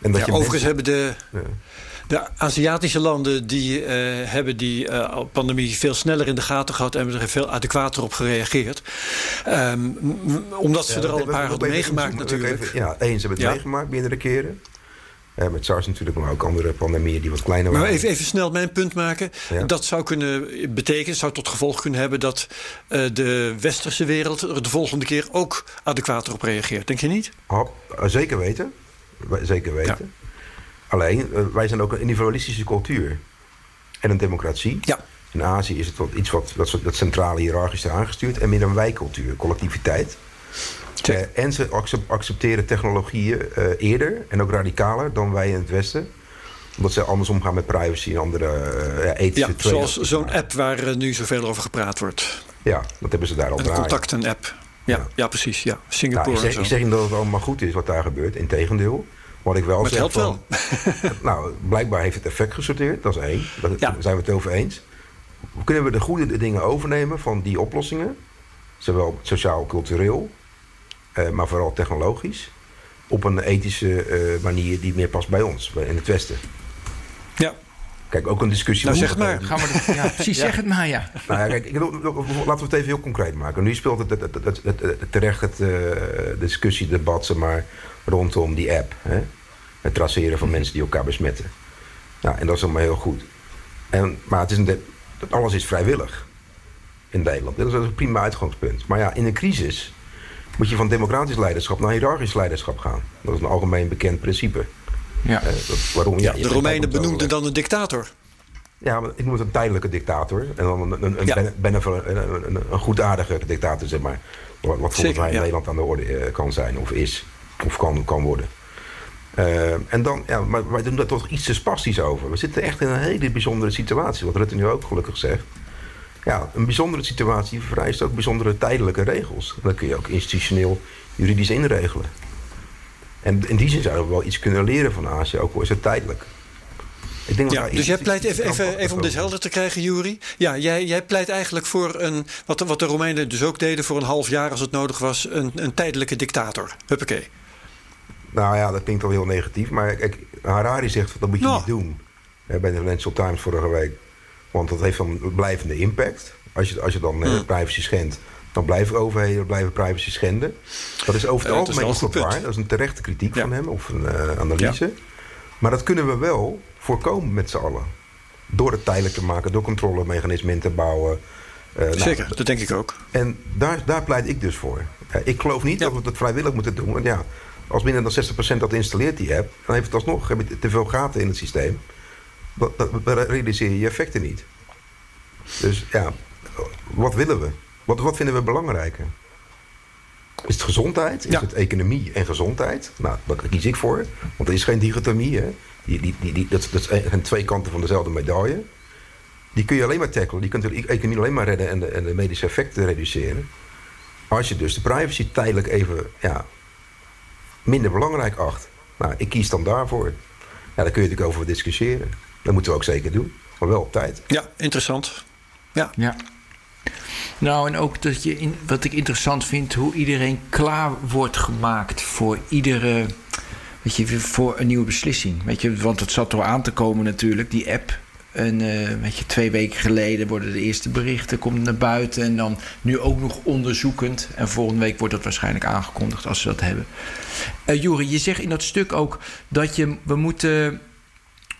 En dat ja, je overigens hebben de, de Aziatische landen die uh, hebben die uh, pandemie veel sneller in de gaten gehad en hebben er veel adequater op gereageerd. Um, omdat ze er al een paar hadden meegemaakt natuurlijk.
Even, ja, eens hebben het meegemaakt meerdere keren. Uh, met SARS natuurlijk, maar ook andere pandemieën die wat kleiner waren.
Maar even, even snel mijn punt maken. Dat zou kunnen betekenen, zou tot gevolg kunnen hebben dat de westerse wereld er de volgende keer ook adequater op reageert. Denk je niet?
zeker weten. Zeker weten. Alleen, eh, wij zijn ook een individualistische cultuur. En een democratie.
Ja.
In Azië is het wat, iets wat dat, dat centrale hiërarchisch is aangestuurd. En meer een wijkcultuur, collectiviteit. Uh, en ze accepteren technologieën uh, eerder en ook radicaler dan wij in het Westen. Omdat ze anders omgaan met privacy en andere uh, ethische
Ja, zoals zo'n app waar nu zoveel over gepraat wordt.
Ja, dat hebben ze daar al
Een contacten-app. Ja, ja, ja. precies. Ja. Singapore. Nou,
ik, zeg, ik zeg niet dat het allemaal goed is wat daar gebeurt. Integendeel. Wat ik wel
maar het helpt
wel. nou, blijkbaar heeft het effect gesorteerd. Dat is één. Daar zijn we het over eens. Kunnen we de goede dingen overnemen van die oplossingen? Zowel sociaal, cultureel, eh, maar vooral technologisch. Op een ethische eh, manier die meer past bij ons, in het Westen.
Ja.
Kijk, ook een discussie...
Nou, zeg
dat
maar.
Gaan we ja, precies, zeg het maar, ja.
Nou ja, kijk, ik, laten we het even heel concreet maken. Nu speelt het, het, het, het, het- het- terecht het eh, discussie, debat, zeg maar, rondom die app. Hè? Het traceren van mensen die elkaar besmetten. Nou, en dat is allemaal heel goed. En, maar het is een de- alles is vrijwillig in Nederland. Dat is een prima uitgangspunt. Maar ja, in een crisis moet je van democratisch leiderschap naar hiërarchisch leiderschap gaan. Dat is een algemeen bekend principe.
ja.
Eh, dat, waarom,
Ja, de Romeinen benoemden dan een dictator.
ja, maar ik noem het een tijdelijke dictator. En dan een, een, een,
Ja.
benevo- een, een, een goedaardige dictator, zeg maar. Wat, wat volgens
Zeker,
mij in
ja.
Nederland aan de orde eh, kan zijn, of is, of kan, kan worden. Eh, en dan, ja, maar wij doen daar toch iets te spastisch over. We zitten echt in een hele bijzondere situatie, wat Rutte nu ook gelukkig zegt. Ja, een bijzondere situatie vereist ook bijzondere tijdelijke regels. Dat kun je ook institutioneel, juridisch inregelen. En in die zin zouden we wel iets kunnen leren van Azië, ook al is het tijdelijk. Ik denk
Ja, dus jij pleit even, even, even om dit helder te krijgen, Jury. Ja, jij, jij pleit eigenlijk voor een, wat, de- wat de Romeinen dus ook deden, voor een half jaar als het nodig was, een, een tijdelijke dictator. Huppakee.
Nou ja, dat klinkt al heel negatief. Maar kijk, Harari zegt dat moet je
Nou.
niet doen. Bij de Financial Times vorige week. Want dat heeft dan een blijvende impact. Als je, als je dan eh,
Hmm.
privacy schendt, dan blijven overheden blijven privacy schenden. Dat is over het
dat is
algemeen dat
goed
waar. Dat is een terechte kritiek
Ja.
van hem, of een eh, analyse. Maar dat kunnen we wel voorkomen met z'n allen. Door het tijdelijk te maken, door controlemechanismen in te bouwen. Eh, nou,
Zeker, dat denk ik ook.
en daar, daar pleit ik dus voor. Ik geloof niet
Ja.
dat we het vrijwillig moeten doen. Want ja, als minder dan 60% dat installeert die app... dan heeft het alsnog te veel gaten in het systeem. Dat, realiseer je je effecten niet. Dus ja, wat willen we? Wat, wat vinden we belangrijker? Is het gezondheid? Is
Ja.
het economie en gezondheid? Nou, daar kies ik voor. Want er is geen dichotomie. Hè? Die, die, die, die, dat, dat zijn twee kanten van dezelfde medaille. Die kun je alleen maar tackelen. Die kunt de economie alleen maar redden en de, en de medische effecten reduceren. Als je dus de privacy tijdelijk even ja, minder belangrijk acht. Nou, ik kies dan daarvoor. Ja, daar kun je natuurlijk over discussiëren. Dat moeten we ook zeker doen. Maar wel op tijd.
Ja, interessant. Ja,
Ja. Nou, en ook dat je, in, wat ik interessant vind, hoe iedereen klaar wordt gemaakt voor iedere, weet je, voor een nieuwe beslissing. Weet je, want het zat er aan te komen natuurlijk, die app. En eh, weet je, twee weken geleden worden de eerste berichten, komt naar buiten. En dan nu ook nog onderzoekend. En volgende week wordt dat waarschijnlijk aangekondigd als ze dat hebben. Eh Juri, je zegt in dat stuk ook dat je, we moeten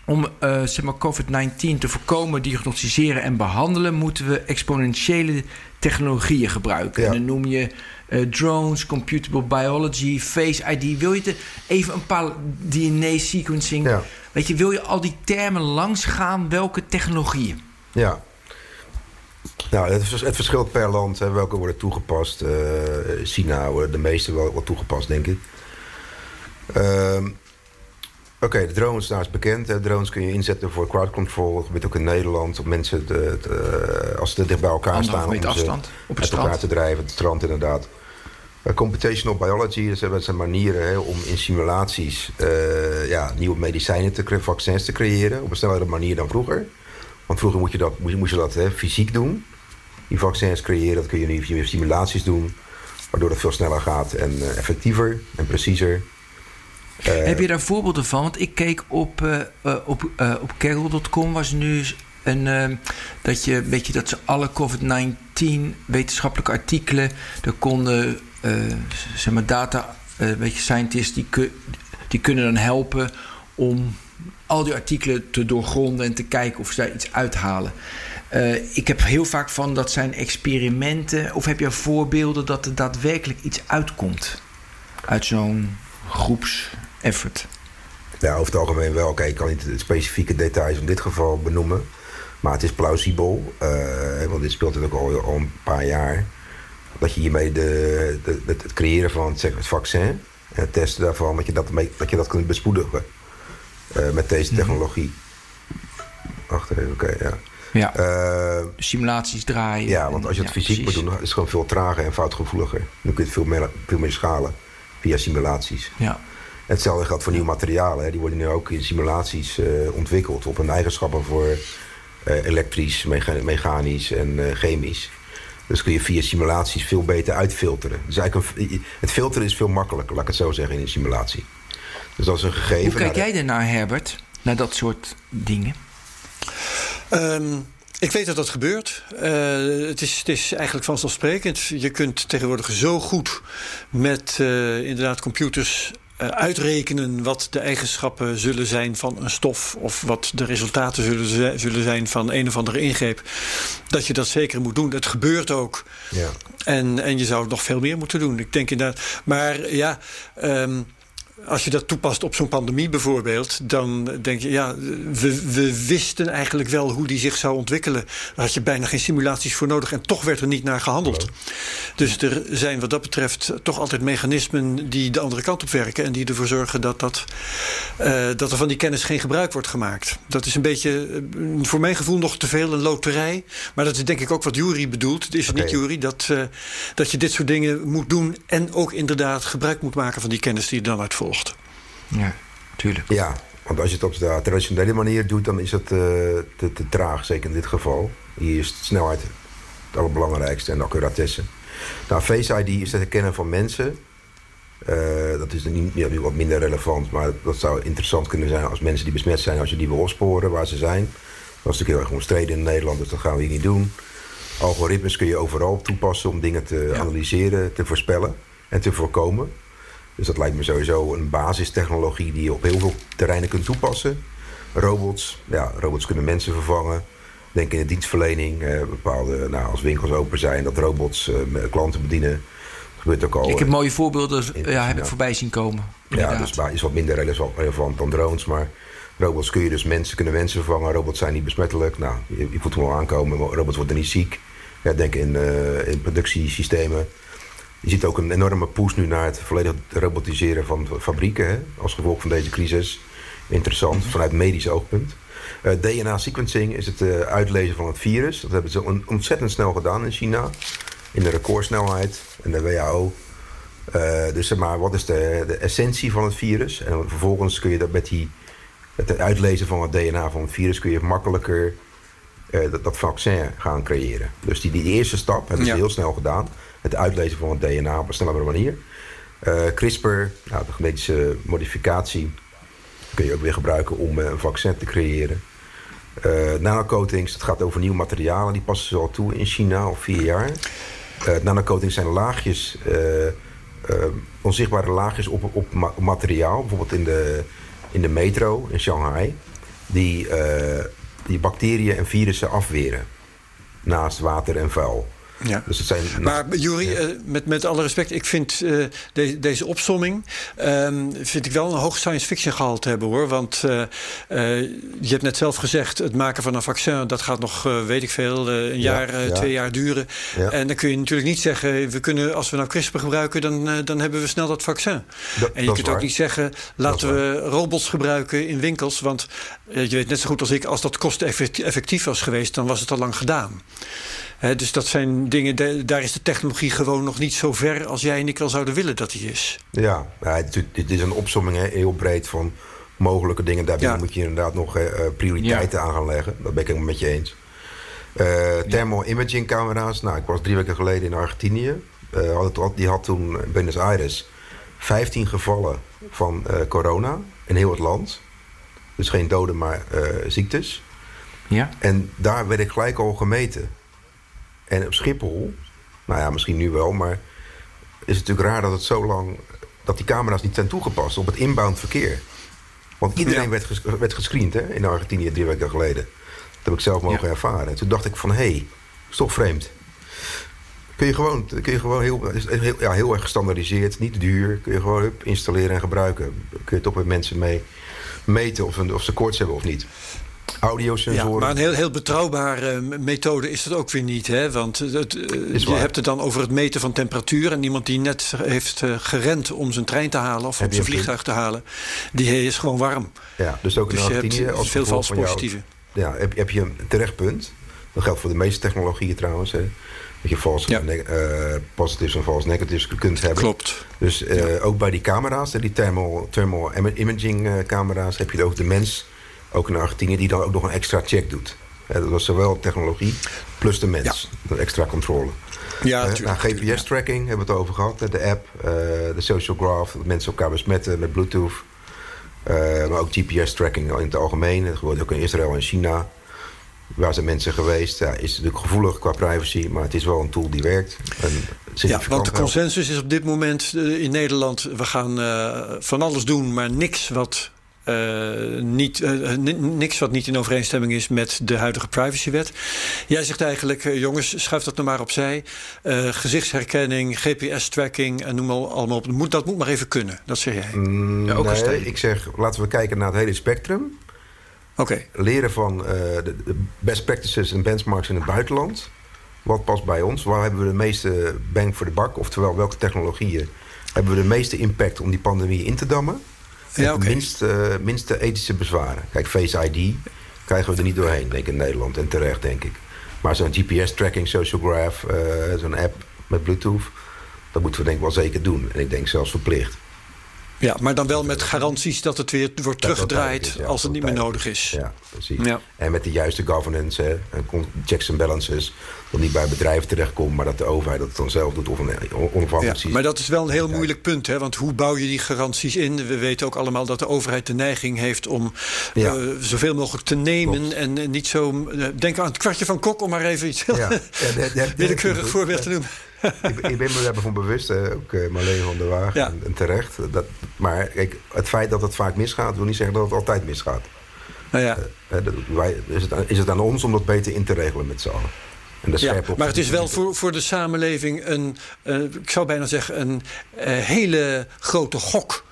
om eh, zeg maar COVID-19 te voorkomen, diagnosticeren en behandelen, moeten we exponentiële technologieën gebruiken.
Ja.
En dan noem je eh, drones, computable biology, face ID. Wil je te, even een paar DNA-sequencing?
Ja.
Weet je, wil je al die termen langsgaan? Welke technologieën?
Ja. Nou, het, het verschilt per land. Hè, welke worden toegepast. Eh, China worden de meeste wel, wel toegepast, denk ik. Ehm, Oké, de drones, daar is bekend. Hè. Drones kun je inzetten voor crowd control. Dat gebeurt ook in Nederland. Om mensen, te, te- als ze dicht bij elkaar staan... om ze
afstand op het
uit elkaar
strand.
te drijven. Het strand inderdaad. Eh, computational biology, dus dat zijn manieren hè, om in simulaties eh, ja, nieuwe medicijnen, te, vaccins te creëren. Op een snellere manier dan vroeger. Want vroeger moet je dat, moest je, moest je dat hè, fysiek doen. Die vaccins creëren, dat kun je nu via simulaties doen. Waardoor het veel sneller gaat en eh, effectiever en preciezer. Eh,
Heb je daar voorbeelden van? Want ik keek op, eh eh, op, op was nu een, eh, dat je weet je dat ze alle COVID-19 wetenschappelijke artikelen, daar konden zeg maar data, weet scientists die, die kunnen dan helpen om al die artikelen te doorgronden en te kijken of ze daar iets uithalen. Ik heb heel vaak van dat zijn experimenten. Of heb je voorbeelden dat er daadwerkelijk iets uitkomt uit zo'n groepseffort?
Ja, over het algemeen wel. Kijk, ik kan niet de specifieke details in dit geval benoemen. Maar het is plausibel. eh, want dit speelt natuurlijk al, al een paar jaar. Dat je hiermee de, de, het het creëren van het, zeg, het vaccin... en het testen daarvan, dat je dat, mee, dat, je dat kunt bespoedigen. eh, met deze technologie. Wacht even, oké, ja.
Ja,
Eh,
simulaties draaien.
ja, want als je het
Ja,
fysiek moet doen, is het gewoon veel trager en foutgevoeliger. Dan kun je het veel meer, veel meer schalen via simulaties.
Ja.
Hetzelfde geldt voor nieuwe materialen. Hè. Die worden nu ook in simulaties eh, ontwikkeld op hun eigenschappen voor eh, elektrisch, mecha- mechanisch en eh, chemisch. Dus kun je via simulaties veel beter uitfilteren. Dus eigenlijk een, het filteren is veel makkelijker, laat ik het zo zeggen, in een simulatie. Dus dat is een gegeven.
Hoe kijk jij ernaar, Herbert? naar dat soort dingen?
Um, ik weet dat dat gebeurt. Uh, het, is, het is eigenlijk vanzelfsprekend. Je kunt tegenwoordig zo goed met uh, inderdaad computers uitrekenen wat de eigenschappen zullen zijn van een stof of wat de resultaten zullen, zullen zijn van een of andere ingreep. Dat je dat zeker moet doen. Het gebeurt ook. Ja. En, en je zou nog veel meer moeten doen. Ik denk inderdaad. Maar ja. Um, als je dat toepast op zo'n pandemie bijvoorbeeld, dan denk je, ja, we, we, wisten eigenlijk wel hoe die zich zou ontwikkelen. Daar had je bijna geen simulaties voor nodig en toch werd er niet naar gehandeld. Dus er zijn wat dat betreft toch altijd mechanismen die de andere kant op werken en die ervoor zorgen dat, dat, uh, dat er van die kennis geen gebruik wordt gemaakt. Dat is een beetje, uh, voor mijn gevoel, nog te veel een loterij. Maar dat is denk ik ook wat Jury bedoelt. Het is okay. niet Jury dat, uh, dat je dit soort dingen moet doen en ook inderdaad gebruik moet maken van die kennis die je dan uit volgt.
Ja, tuurlijk.
Ja, want als je het op de traditionele manier doet, dan is het uh, te, te, traag, zeker in dit geval. Hier is de snelheid het allerbelangrijkste en accuratesse. Nou, Face ID is het herkennen van mensen. Uh, dat is niet, ja, wat minder relevant, maar dat zou interessant kunnen zijn als mensen die besmet zijn, als je die wil opsporen waar ze zijn. Dat is natuurlijk heel erg omstreden in Nederland, dus dat gaan we hier niet doen. Algoritmes kun je overal toepassen om dingen te ja. analyseren, te voorspellen en te voorkomen. Dus dat lijkt me sowieso een basistechnologie die je op heel veel terreinen kunt toepassen. Robots, ja, robots kunnen mensen vervangen. Denk in de dienstverlening, eh, bepaalde, nou, als winkels open zijn, dat robots eh, klanten bedienen. Dat gebeurt ook al.
Ik heb mooie voorbeelden, ja, heb ik voorbij zien komen.
Ja, dus is wat minder relevant dan drones, maar robots kun je dus mensen, kunnen mensen vervangen. Robots zijn niet besmettelijk. Nou, je, je voelt hem wel aankomen, robots worden niet ziek. Ja, denk in, uh, in productiesystemen. Je ziet ook een enorme push nu naar het volledig robotiseren van fabrieken. Hè, als gevolg van deze crisis. Interessant, vanuit medisch oogpunt. Eh, DNA-sequencing is het uh, uitlezen van het virus. Dat hebben ze on ontzettend snel gedaan in China. In de recordsnelheid en de WHO. Uh, dus zeg maar, wat is de, de, essentie van het virus? En vervolgens kun je dat met die, het uitlezen van het DNA van het virus... kun je makkelijker dat, dat, vaccin gaan creëren. Dus die, die eerste stap hebben ze ja. heel snel gedaan het uitlezen van het DNA op een snellere manier. Uh, CRISPR, nou, de genetische modificatie, kun je ook weer gebruiken om uh, een vaccin te creëren. Nanocoatings, het gaat over nieuwe materialen, die passen ze al toe in China al vier jaar. nanocoatings zijn laagjes, onzichtbare laagjes op, op, ma materiaal, bijvoorbeeld in de, in de metro in Shanghai, die, die bacteriën en virussen afweren naast water en vuil.
Ja. Dus het zijn, maar Jury, ja. uh, met, met alle respect, ik vind uh, de, deze opsomming um, vind ik wel een hoog science fiction gehalte hebben hoor. Want uh, je hebt net zelf gezegd, het maken van een vaccin, dat gaat nog, weet ik veel, een jaar, ja, twee jaar duren. En dan kun je natuurlijk niet zeggen, we kunnen, als we nou CRISPR gebruiken, dan, dan hebben we snel dat vaccin. Dat, en je kunt ook niet zeggen, laten we robots gebruiken in winkels. Want je weet net zo goed als ik, als dat kosteneffectief was geweest, dan was het al lang gedaan. He, dus dat zijn dingen, de, daar is de technologie gewoon nog niet zo ver als jij en ik wel zouden willen dat die is.
Ja, ja dit is een opsomming hè, heel breed van mogelijke dingen. Daarbij ja. moet je inderdaad nog uh, prioriteiten ja. aan gaan leggen. Dat ben ik het met je eens. Uh, thermal imaging camera's. Nou, ik was drie weken geleden in Argentinië. Uh, had het, die had toen in Buenos Aires 15 gevallen van corona in heel het land. Dus geen doden, maar ziektes. Ja. En daar werd ik gelijk al gemeten. En op Schiphol, nou ja, misschien nu wel, maar is het natuurlijk raar dat het zo lang. dat die camera's niet zijn toegepast op het inbound verkeer. Want iedereen ja. werd, ges, werd gescreend hè, in Argentinië drie weken geleden. Dat heb ik zelf mogen ja. ervaren. Toen dacht ik van hé, hey, is toch vreemd. Kun je gewoon, kun je gewoon heel, heel, ja, heel erg gestandardiseerd, niet duur. Kun je gewoon hup, installeren en gebruiken. Kun je toch met mensen mee meten of, of ze koorts hebben of niet. Audiosensoren.
Ja, maar een heel, heel betrouwbare methode is dat ook weer niet. Hè? Want het, je hebt het dan over het meten van temperatuur. En iemand die net heeft gerend om zijn trein te halen of zijn vliegtuig te halen, die is gewoon warm.
Ja, dus ook in dus
je hebt als veel vals positieve.
Ja, heb, heb je een terecht punt. Dat geldt voor de meeste technologieën trouwens. Hè? Dat je false ja. uh, positives en false negatives kunt hebben.
Klopt.
Dus uh, ja. ook bij die camera's, die thermal, thermal imaging camera's, heb je ook de mens ook in Argentinië, die dan ook nog een extra check doet. dat was zowel technologie plus de mens. Ja. De extra controle.
Ja,
uh, nou, GPS-tracking hebben we het over gehad. De app, uh, de social graph, dat mensen elkaar besmetten met Bluetooth. maar ook GPS-tracking in het algemeen. Dat gebeurt ook in Israël en China. Waar zijn mensen geweest? Ja, is natuurlijk gevoelig qua privacy, maar het is wel een tool die werkt.
ja, want de consensus is op dit moment in Nederland: we gaan van alles doen, maar niks wat uh, niet, uh, niks wat niet in overeenstemming is met de huidige privacywet. Jij zegt eigenlijk, uh, jongens, schuif dat nou maar opzij. gezichtsherkenning, GPS-tracking en noem maar allemaal op. Moet, dat moet maar even kunnen, dat zeg jij.
Mm, ja, ook nee, ik zeg, laten we kijken naar het hele spectrum.
Oké.
Leren van de, de best practices en benchmarks in het buitenland. Wat past bij ons? Waar hebben we de meeste bang voor de bak? Oftewel, welke technologieën hebben we de meeste impact om die pandemie in te dammen? Ja, okay. minst, uh, minste ethische bezwaren. Kijk, Face ID krijgen we er niet doorheen, denk ik, in Nederland. En terecht, denk ik. Maar zo'n GPS-tracking, Social Graph, uh, zo'n app met Bluetooth... dat moeten we denk ik wel zeker doen. En ik denk zelfs verplicht.
Ja, maar dan wel met garanties dat het weer wordt teruggedraaid als het niet meer nodig is.
Ja, precies. Ja. En met de juiste governance, hè, en checks en balances. Dat niet bij bedrijven terechtkomt, maar dat de overheid dat dan zelf doet of een onafhankelijk
ja, Maar dat is wel een heel moeilijk punt, hè? want hoe bouw je die garanties in? We weten ook allemaal dat de overheid de neiging heeft om ja. uh, zoveel mogelijk te nemen en niet zo. Uh, denk aan het kwartje van Kok, om maar even iets ja. willekeurig voorbeeld te noemen
ik, ik, ben me daarvan bewust, hè, ook uh, Marleen van der Waag en, terecht. Dat, maar kijk, het feit dat het vaak misgaat, wil niet zeggen dat het altijd misgaat.
Nou ja.
Uh, wij, is, het, is het aan ons om dat beter in te regelen met z'n allen.
Ja, maar het is wel voor, voor de samenleving een, uh, ik zou bijna zeggen, een hele grote gok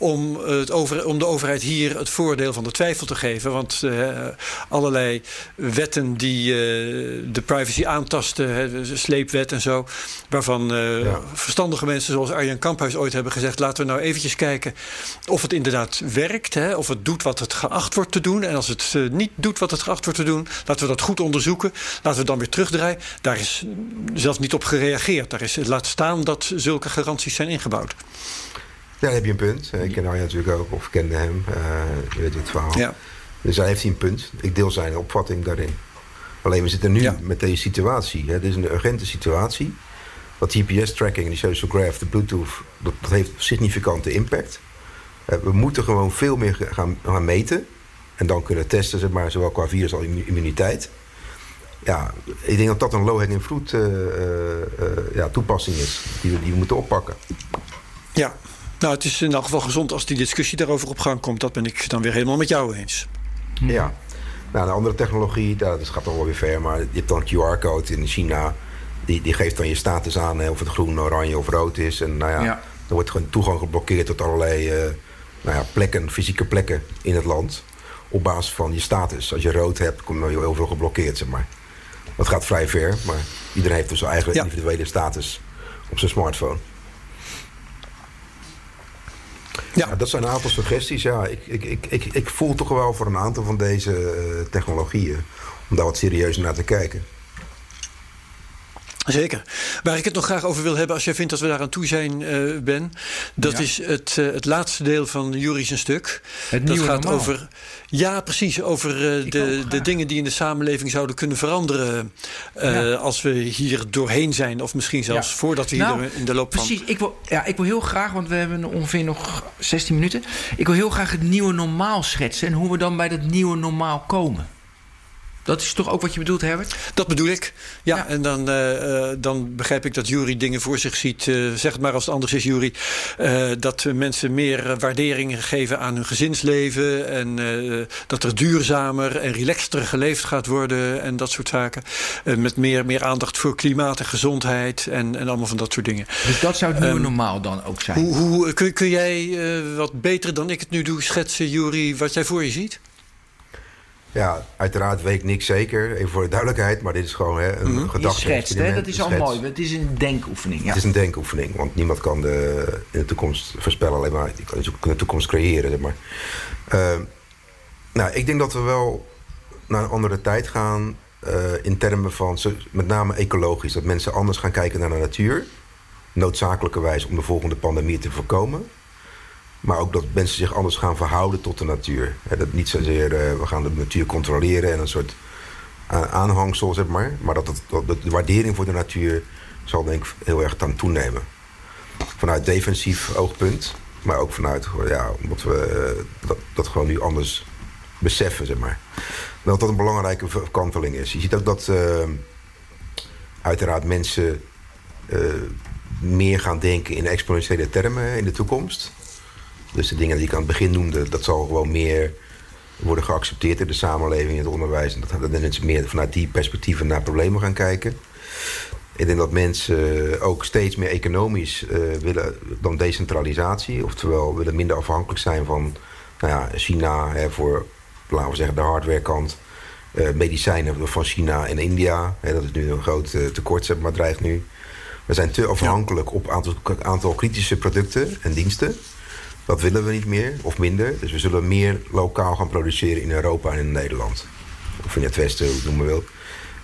om, het over, om de overheid hier het voordeel van de twijfel te geven. Want uh, allerlei wetten die uh, de privacy aantasten, de sleepwet en zo, waarvan ja. verstandige mensen zoals Arjan Kamphuis ooit hebben gezegd: laten we nou eventjes kijken of het inderdaad werkt, hè, of het doet wat het geacht wordt te doen. En als het niet doet wat het geacht wordt te doen, laten we dat goed onderzoeken. Laten we dan weer terugdraaien. Daar is zelfs niet op gereageerd. Daar is, laat staan dat zulke garanties zijn ingebouwd.
Ja, dan heb je een punt. Ik ken Arjan natuurlijk ook, of kende hem. Uh, je weet het verhaal. Ja. Dus hij heeft hij een punt. Ik deel zijn opvatting daarin. Alleen we zitten nu met deze situatie. Hè. Dit is een urgente situatie. Dat GPS-tracking, die social graph, de Bluetooth... dat, dat heeft significante impact. Uh, we moeten gewoon veel meer gaan, gaan meten. En dan kunnen testen, zeg maar, zowel qua virus als immuniteit. Ja, ik denk dat dat een low-hanging fruit uh, ja, toepassing is. Die we, die we moeten oppakken.
Ja, nou, het is in elk geval gezond als die discussie daarover op gang komt. Dat ben ik dan weer helemaal met jou eens.
Ja. Nou, een andere technologie, dat gaat dan wel weer ver, maar je hebt dan QR-code in China. Die, die geeft dan je status aan, of het groen, oranje of rood is. En nou ja, dan wordt gewoon toegang geblokkeerd tot allerlei uh, nou ja, plekken, fysieke plekken in het land. Op basis van je status. Als je rood hebt, kom je heel veel geblokkeerd, zeg maar. Dat gaat vrij ver, maar iedereen heeft dus zijn eigen individuele status op zijn smartphone. Ja. dat zijn een aantal suggesties. Ja, ik, ik, ik, ik, ik voel toch wel voor een aantal van deze uh, technologieën om daar wat serieuzer naar te kijken.
Zeker. Waar ik het nog graag over wil hebben, als jij vindt dat we daar aan toe zijn, uh, Ben. Dat is het, uh, het laatste deel van Juris' stuk.
Het
dat
gaat
normaal. over. Ja, precies. Over uh, de, de dingen die in de samenleving zouden kunnen veranderen. Ja. Als we hier doorheen zijn. Of misschien zelfs ja. voordat we hier nou, in de loop
van. Precies. Ik wil, ja, ik wil heel graag, want we hebben ongeveer nog 16 minuten. Ik wil heel graag het nieuwe normaal schetsen. En hoe we dan bij dat nieuwe normaal komen. Dat is toch ook wat je bedoelt, Herbert?
Dat bedoel ik. Ja, en dan, uh, dan begrijp ik dat Jury dingen voor zich ziet. Uh, zeg het maar als het anders is, Jury. Uh, dat mensen meer waardering geven aan hun gezinsleven. En dat er duurzamer en relaxter geleefd gaat worden. En dat soort zaken. met meer, meer aandacht voor klimaat en gezondheid. En, en allemaal van dat soort dingen.
Dus dat zou het nieuwe um, normaal dan ook zijn?
Hoe, hoe, kun, kun jij wat beter dan ik het nu doe schetsen, Jury, wat jij voor je ziet?
Ja, uiteraard weet ik niks zeker, even voor de duidelijkheid, maar dit is gewoon hè, een mm -hmm.
gedachte. Dat is al mooi. Het is een denkoefening. Ja.
Het is een denkoefening, want niemand kan de, in de toekomst voorspellen, alleen maar die kan de toekomst creëren. Zeg maar. Uh, nou, ik denk dat we wel naar een andere tijd gaan uh, in termen van, met name ecologisch, dat mensen anders gaan kijken naar de natuur, noodzakelijkerwijs om de volgende pandemie te voorkomen. Maar ook dat mensen zich anders gaan verhouden tot de natuur. dat niet zozeer uh, we gaan de natuur controleren en een soort aanhangsel, zeg maar. Maar dat, dat de waardering voor de natuur zal denk ik heel erg aan toenemen. Vanuit defensief oogpunt Maar ook vanuit, ja, omdat we dat, dat gewoon nu anders beseffen, zeg maar. Dat dat een belangrijke kanteling is. Je ziet ook dat uiteraard mensen meer gaan denken in exponentiële termen in de toekomst. Dus de dingen die ik aan het begin noemde, dat zal gewoon meer worden geaccepteerd in de samenleving, in het onderwijs. En dat, dat mensen meer vanuit die perspectieven naar problemen gaan kijken. Ik denk dat mensen ook steeds meer economisch uh, willen dan decentralisatie. Oftewel willen minder afhankelijk zijn van nou ja, China hè, voor, laten we zeggen, de hardwarekant. Uh, medicijnen van China en India. Hè, dat is nu een groot uh, tekort, zeg maar, dreigt nu. We zijn te afhankelijk op een aantal, aantal kritische producten en diensten. Dat willen we niet meer, of minder. Dus we zullen meer lokaal gaan produceren in Europa en in Nederland. Of in het Westen, hoe het noemen wil.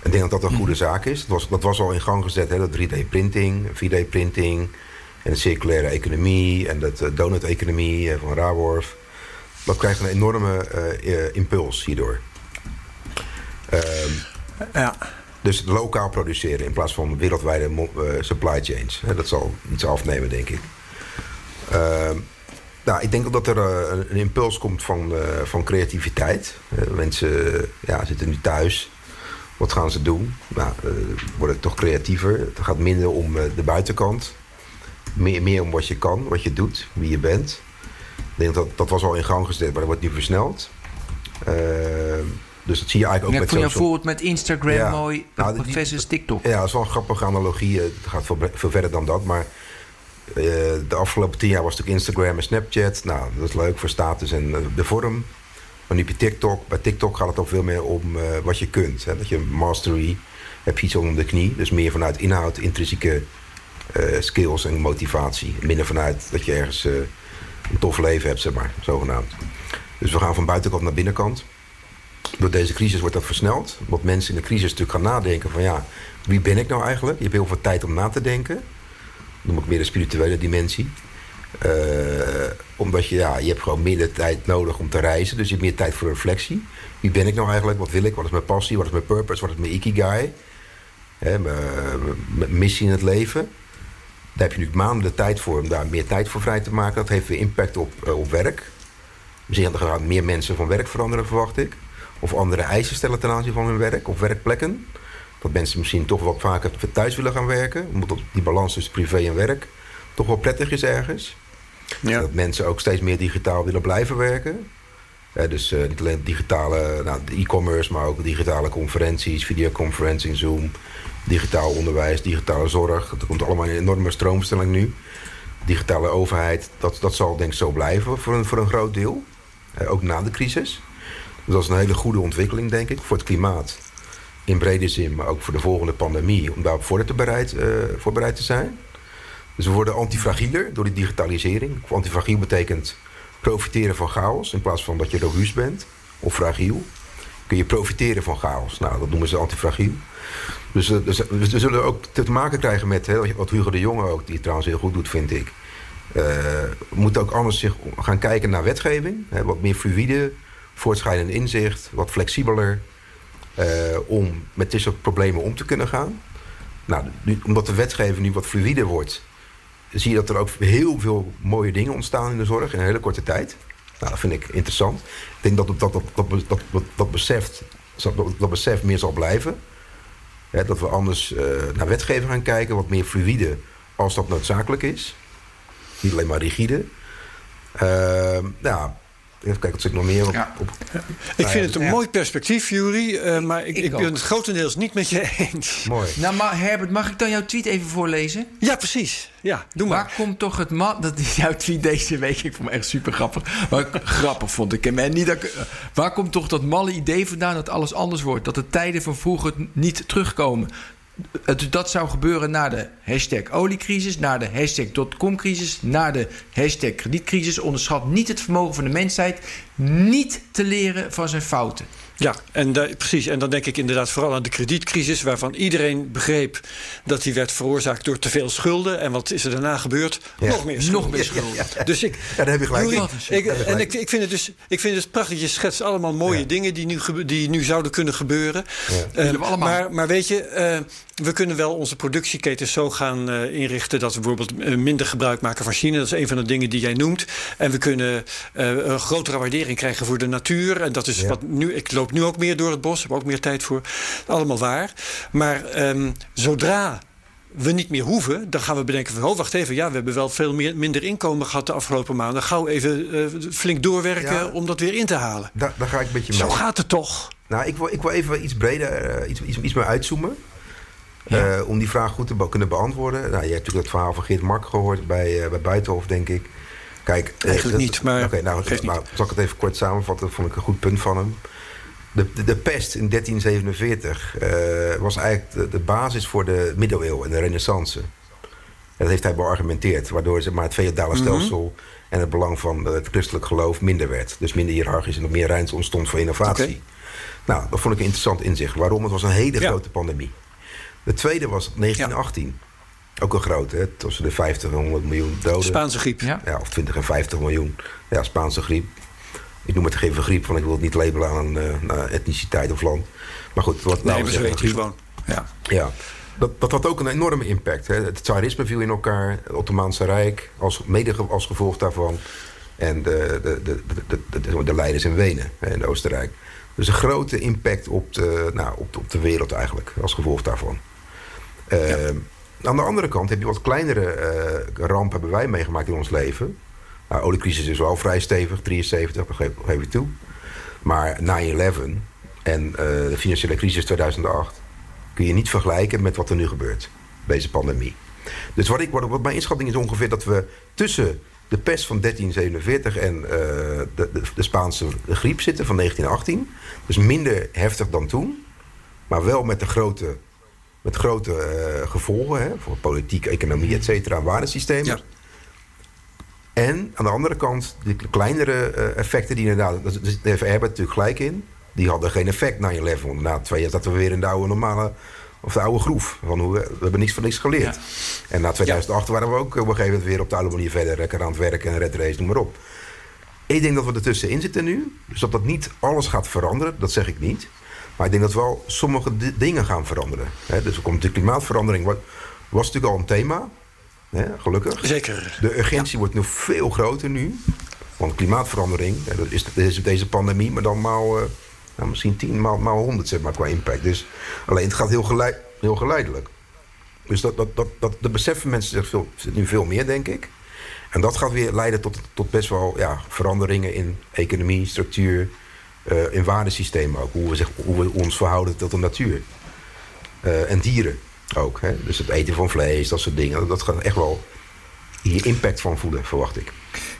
Ik denk dat dat een goede zaak is. Dat was, dat was al in gang gezet, hè, dat 3D-printing, 4D-printing... en de circulaire economie en de donut-economie van Raworf. Dat krijgt een enorme uh, impuls hierdoor. Uh,
ja.
Dus lokaal produceren in plaats van wereldwijde supply chains. dat zal iets afnemen, denk ik. Uh, nou, ik denk dat er uh, een impuls komt van, uh, van creativiteit. mensen ja, zitten nu thuis. Wat gaan ze doen? Nou, worden toch creatiever. Het gaat minder om de buitenkant. Meer, meer om wat je kan, wat je doet, wie je bent. Ik denk dat dat was al in gang gezet, maar dat wordt nu versneld. Dus dat zie je eigenlijk ook
ja,
met
social... bijvoorbeeld met Instagram ja. mooi, nou, versus TikTok.
Ja, dat is wel een grappige analogie. Het gaat veel, veel verder dan dat. Maar uh, de afgelopen tien jaar was natuurlijk Instagram en Snapchat. Nou, dat is leuk voor status en uh, de vorm. Maar nu bij TikTok, bij TikTok gaat het ook veel meer om uh, wat je kunt. Hè? Dat je mastery, heb je iets onder de knie. Dus meer vanuit inhoud, intrinsieke skills en motivatie. Minder vanuit dat je ergens een tof leven hebt, zeg maar, zogenaamd. Dus we gaan van buitenkant naar binnenkant door deze crisis wordt dat versneld. Omdat mensen in de crisis natuurlijk gaan nadenken van ja, wie ben ik nou eigenlijk? Je hebt heel veel tijd om na te denken. Noem ik meer de spirituele dimensie. Uh, omdat je, ja, je hebt gewoon minder tijd nodig om te reizen. Dus je hebt meer tijd voor reflectie. Wie ben ik nou eigenlijk? Wat wil ik? Wat is mijn passie? Wat is mijn purpose? Wat is mijn ikigai? Hè, mijn, missie in het leven. Daar heb je nu maanden de tijd voor om daar meer tijd voor vrij te maken. Dat heeft weer impact op, uh, op werk. Misschien gaan meer mensen van werk veranderen, verwacht ik of andere eisen stellen ten aanzien van hun werk of werkplekken. Dat mensen misschien toch wat vaker thuis willen gaan werken. Omdat die balans tussen privé en werk toch wel prettig is ergens. Ja. Dat mensen ook steeds meer digitaal willen blijven werken. dus uh, niet alleen digitale nou, e-commerce, maar ook digitale conferenties, videoconferencing, Zoom, digitaal onderwijs, digitale zorg. Dat komt allemaal in een enorme stroomstelling nu. Digitale overheid, dat, dat zal denk ik zo blijven voor een, voor een groot deel. ook na de crisis. Dus dat is een hele goede ontwikkeling, denk ik, voor het klimaat. In brede zin, maar ook voor de volgende pandemie. Om daarop voor te bereid, uh, voorbereid te zijn. Dus we worden antifragieler door die digitalisering. Antifragiel betekent profiteren van chaos. In plaats van dat je robuust bent of fragiel. Kun je profiteren van chaos. Nou, dat noemen ze antifragiel. Dus, uh, dus we zullen ook te maken krijgen met, hè, wat Hugo de Jonge ook, die trouwens heel goed doet, vind ik. Uh, we moeten ook anders zich gaan kijken naar wetgeving. Hè, wat meer fluïde voortschrijdend inzicht, wat flexibeler om met dit soort problemen om te kunnen gaan. Nou, nu, omdat de wetgeving nu wat fluider wordt, zie je dat er ook heel veel mooie dingen ontstaan in de zorg in een hele korte tijd. Nou, dat vind ik interessant. Ik denk dat dat, dat, dat, dat, dat, beseft, dat, dat besef meer zal blijven. dat we anders uh, naar wetgeving gaan kijken, wat meer fluïde als dat noodzakelijk is. Niet alleen maar rigide. Uh, nou, Even kijken, wat ik nog meer op. Ja. op
ik vind het een mooi perspectief, Jury. Uh, maar ik, ik, ik ben het grotendeels niet met je eens.
Mooi. Nou, maar Herbert, mag ik dan jouw tweet even voorlezen?
Ja, precies. Ja, doe maar.
Waar komt toch het man... Dat is jouw tweet deze week. Ik vond me echt super grappig. Maar grappig vond ik hem. En niet dat, waar komt toch dat malle idee vandaan dat alles anders wordt? Dat de tijden van vroeger niet terugkomen? Dat zou gebeuren na de hashtag oliecrisis, na de hashtag dotcom-crisis, na de hashtag kredietcrisis. Onderschat niet het vermogen van de mensheid niet te leren van zijn fouten.
Ja, en precies. En dan denk ik inderdaad vooral aan de kredietcrisis, waarvan iedereen begreep dat die werd veroorzaakt door te veel schulden. En wat is er daarna gebeurd?
Ja.
Nog meer schulden.
Nog meer schulden.
Dus ik,
Ja, daar heb je gelijk
ik, en
gelijk
ik, ik vind het dus ik vind het prachtig. Je schetst allemaal mooie
Ja.
dingen die nu, die nu zouden kunnen gebeuren.
Allemaal.
maar, maar weet je, eh, we kunnen wel onze productieketens zo gaan eh, inrichten dat we bijvoorbeeld minder gebruik maken van China. Dat is een van de dingen die jij noemt. En we kunnen eh, een grotere waardering krijgen voor de natuur. En dat is
Ja.
wat nu. Ik loop nu ook meer door het bos, heb ook meer tijd voor. Allemaal waar. Maar ehm, zodra we niet meer hoeven, dan gaan we bedenken van... oh, wacht even, ja, we hebben wel veel meer, minder inkomen gehad de afgelopen maanden. Gauw even eh, flink doorwerken
Ja.
om dat weer in te halen.
Daar, daar ga ik een beetje mee.
Zo gaat het toch?
Nou, ik wil, ik wil even iets breder, eh, iets, iets, iets meer uitzoomen. Eh, om die vraag goed te be- kunnen beantwoorden. Nou, je hebt natuurlijk het verhaal van Geert Mak gehoord bij, bij Buitenhof, denk ik. Kijk, eh,
Eigenlijk
dat-
niet, maar
Oké, nou,
geeft
nou, zal ik het even kort samenvatten? Dat vond ik een goed punt van hem. De, de, de pest in 1347 eh, was eigenlijk de, de basis voor de middeleeuwen en de renaissance. En dat heeft hij beargumenteerd, waardoor zeg maar, het feodale
Mhm.
stelsel en het belang van het christelijk geloof minder werd. Dus minder hiërarchisch en nog meer ruimte ontstond voor innovatie. Nou, dat vond ik een interessant inzicht. Waarom? Het was een hele
Ja.
grote pandemie. De tweede was 1918. Ook een grote, hè? tussen de 50 en 100 miljoen doden.
Spaanse griep.
Ja.
Ja, of 20 en 50 miljoen. Ja, Spaanse griep. Ik noem het geen griep, want ik wil het niet labelen aan een eh, etniciteit of land. Maar goed, wat
Nee, weet je
griep.
gewoon. Ja.
Ja, dat, dat had ook een enorme impact. Hè. Het tsarisme viel in elkaar, het Ottomaanse Rijk, als, mede als gevolg daarvan. En de, de, de, de, de, de, de leiders in Wenen, hè, in Oostenrijk. Dus een grote impact op de, nou, op de, op de wereld eigenlijk, als gevolg daarvan. Eh, Aan de andere kant heb je wat kleinere eh rampen hebben wij meegemaakt in ons leven. Nou, oliecrisis is wel vrij stevig, 73, dat geef, geef ik toe. Maar 9-11 en eh, de financiële crisis 2008 kun je niet vergelijken met wat er nu gebeurt. Deze pandemie. Dus wat, ik, wat, mijn inschatting is ongeveer dat we tussen de pest van 1347 en eh, de, de Spaanse griep zitten van 1918. Dus minder heftig dan toen. Maar wel met de grote, met grote eh, gevolgen hè, voor politiek, economie, et cetera, waardesystemen.
Ja.
En aan de andere kant, de kleinere eh, effecten die inderdaad... dat- dus hebben we natuurlijk gelijk in. Die hadden geen effect na je level. Na twee jaar zaten we weer in de oude normale... Of de oude groef. Van hoe we, we hebben niks van niks geleerd.
Ja.
En na 2008 waren we ook op een gegeven moment weer op de oude manier verder. Lekker aan het werken en red race, noem maar op. Ik denk dat we ertussenin zitten nu. Dus dat dat niet alles gaat veranderen, dat zeg ik niet. Maar ik denk dat wel sommige di- dingen gaan veranderen. Hè, dus er komt de klimaatverandering. Wat, was natuurlijk al een thema. Hè, gelukkig.
Zeker.
De urgentie wordt nu veel groter nu. Want klimaatverandering, hè, dat is, dat is deze pandemie, maar dan maal, eh, nou, misschien tien maal, maal honderd zeg maar, qua impact. Dus alleen het gaat heel, geleid, heel geleidelijk. Dus dat, dat, dat, dat, dat beseffen mensen zich veel, nu veel meer, denk ik. En dat gaat weer leiden tot, tot best wel ja, veranderingen in economie, structuur, eh, in waardesystemen ook. Hoe we, zich, hoe we ons verhouden tot de natuur. Eh, en dieren ook. Hè? Dus het eten van vlees, dat soort dingen. Dat gaat echt wel hier impact van voeden, verwacht ik.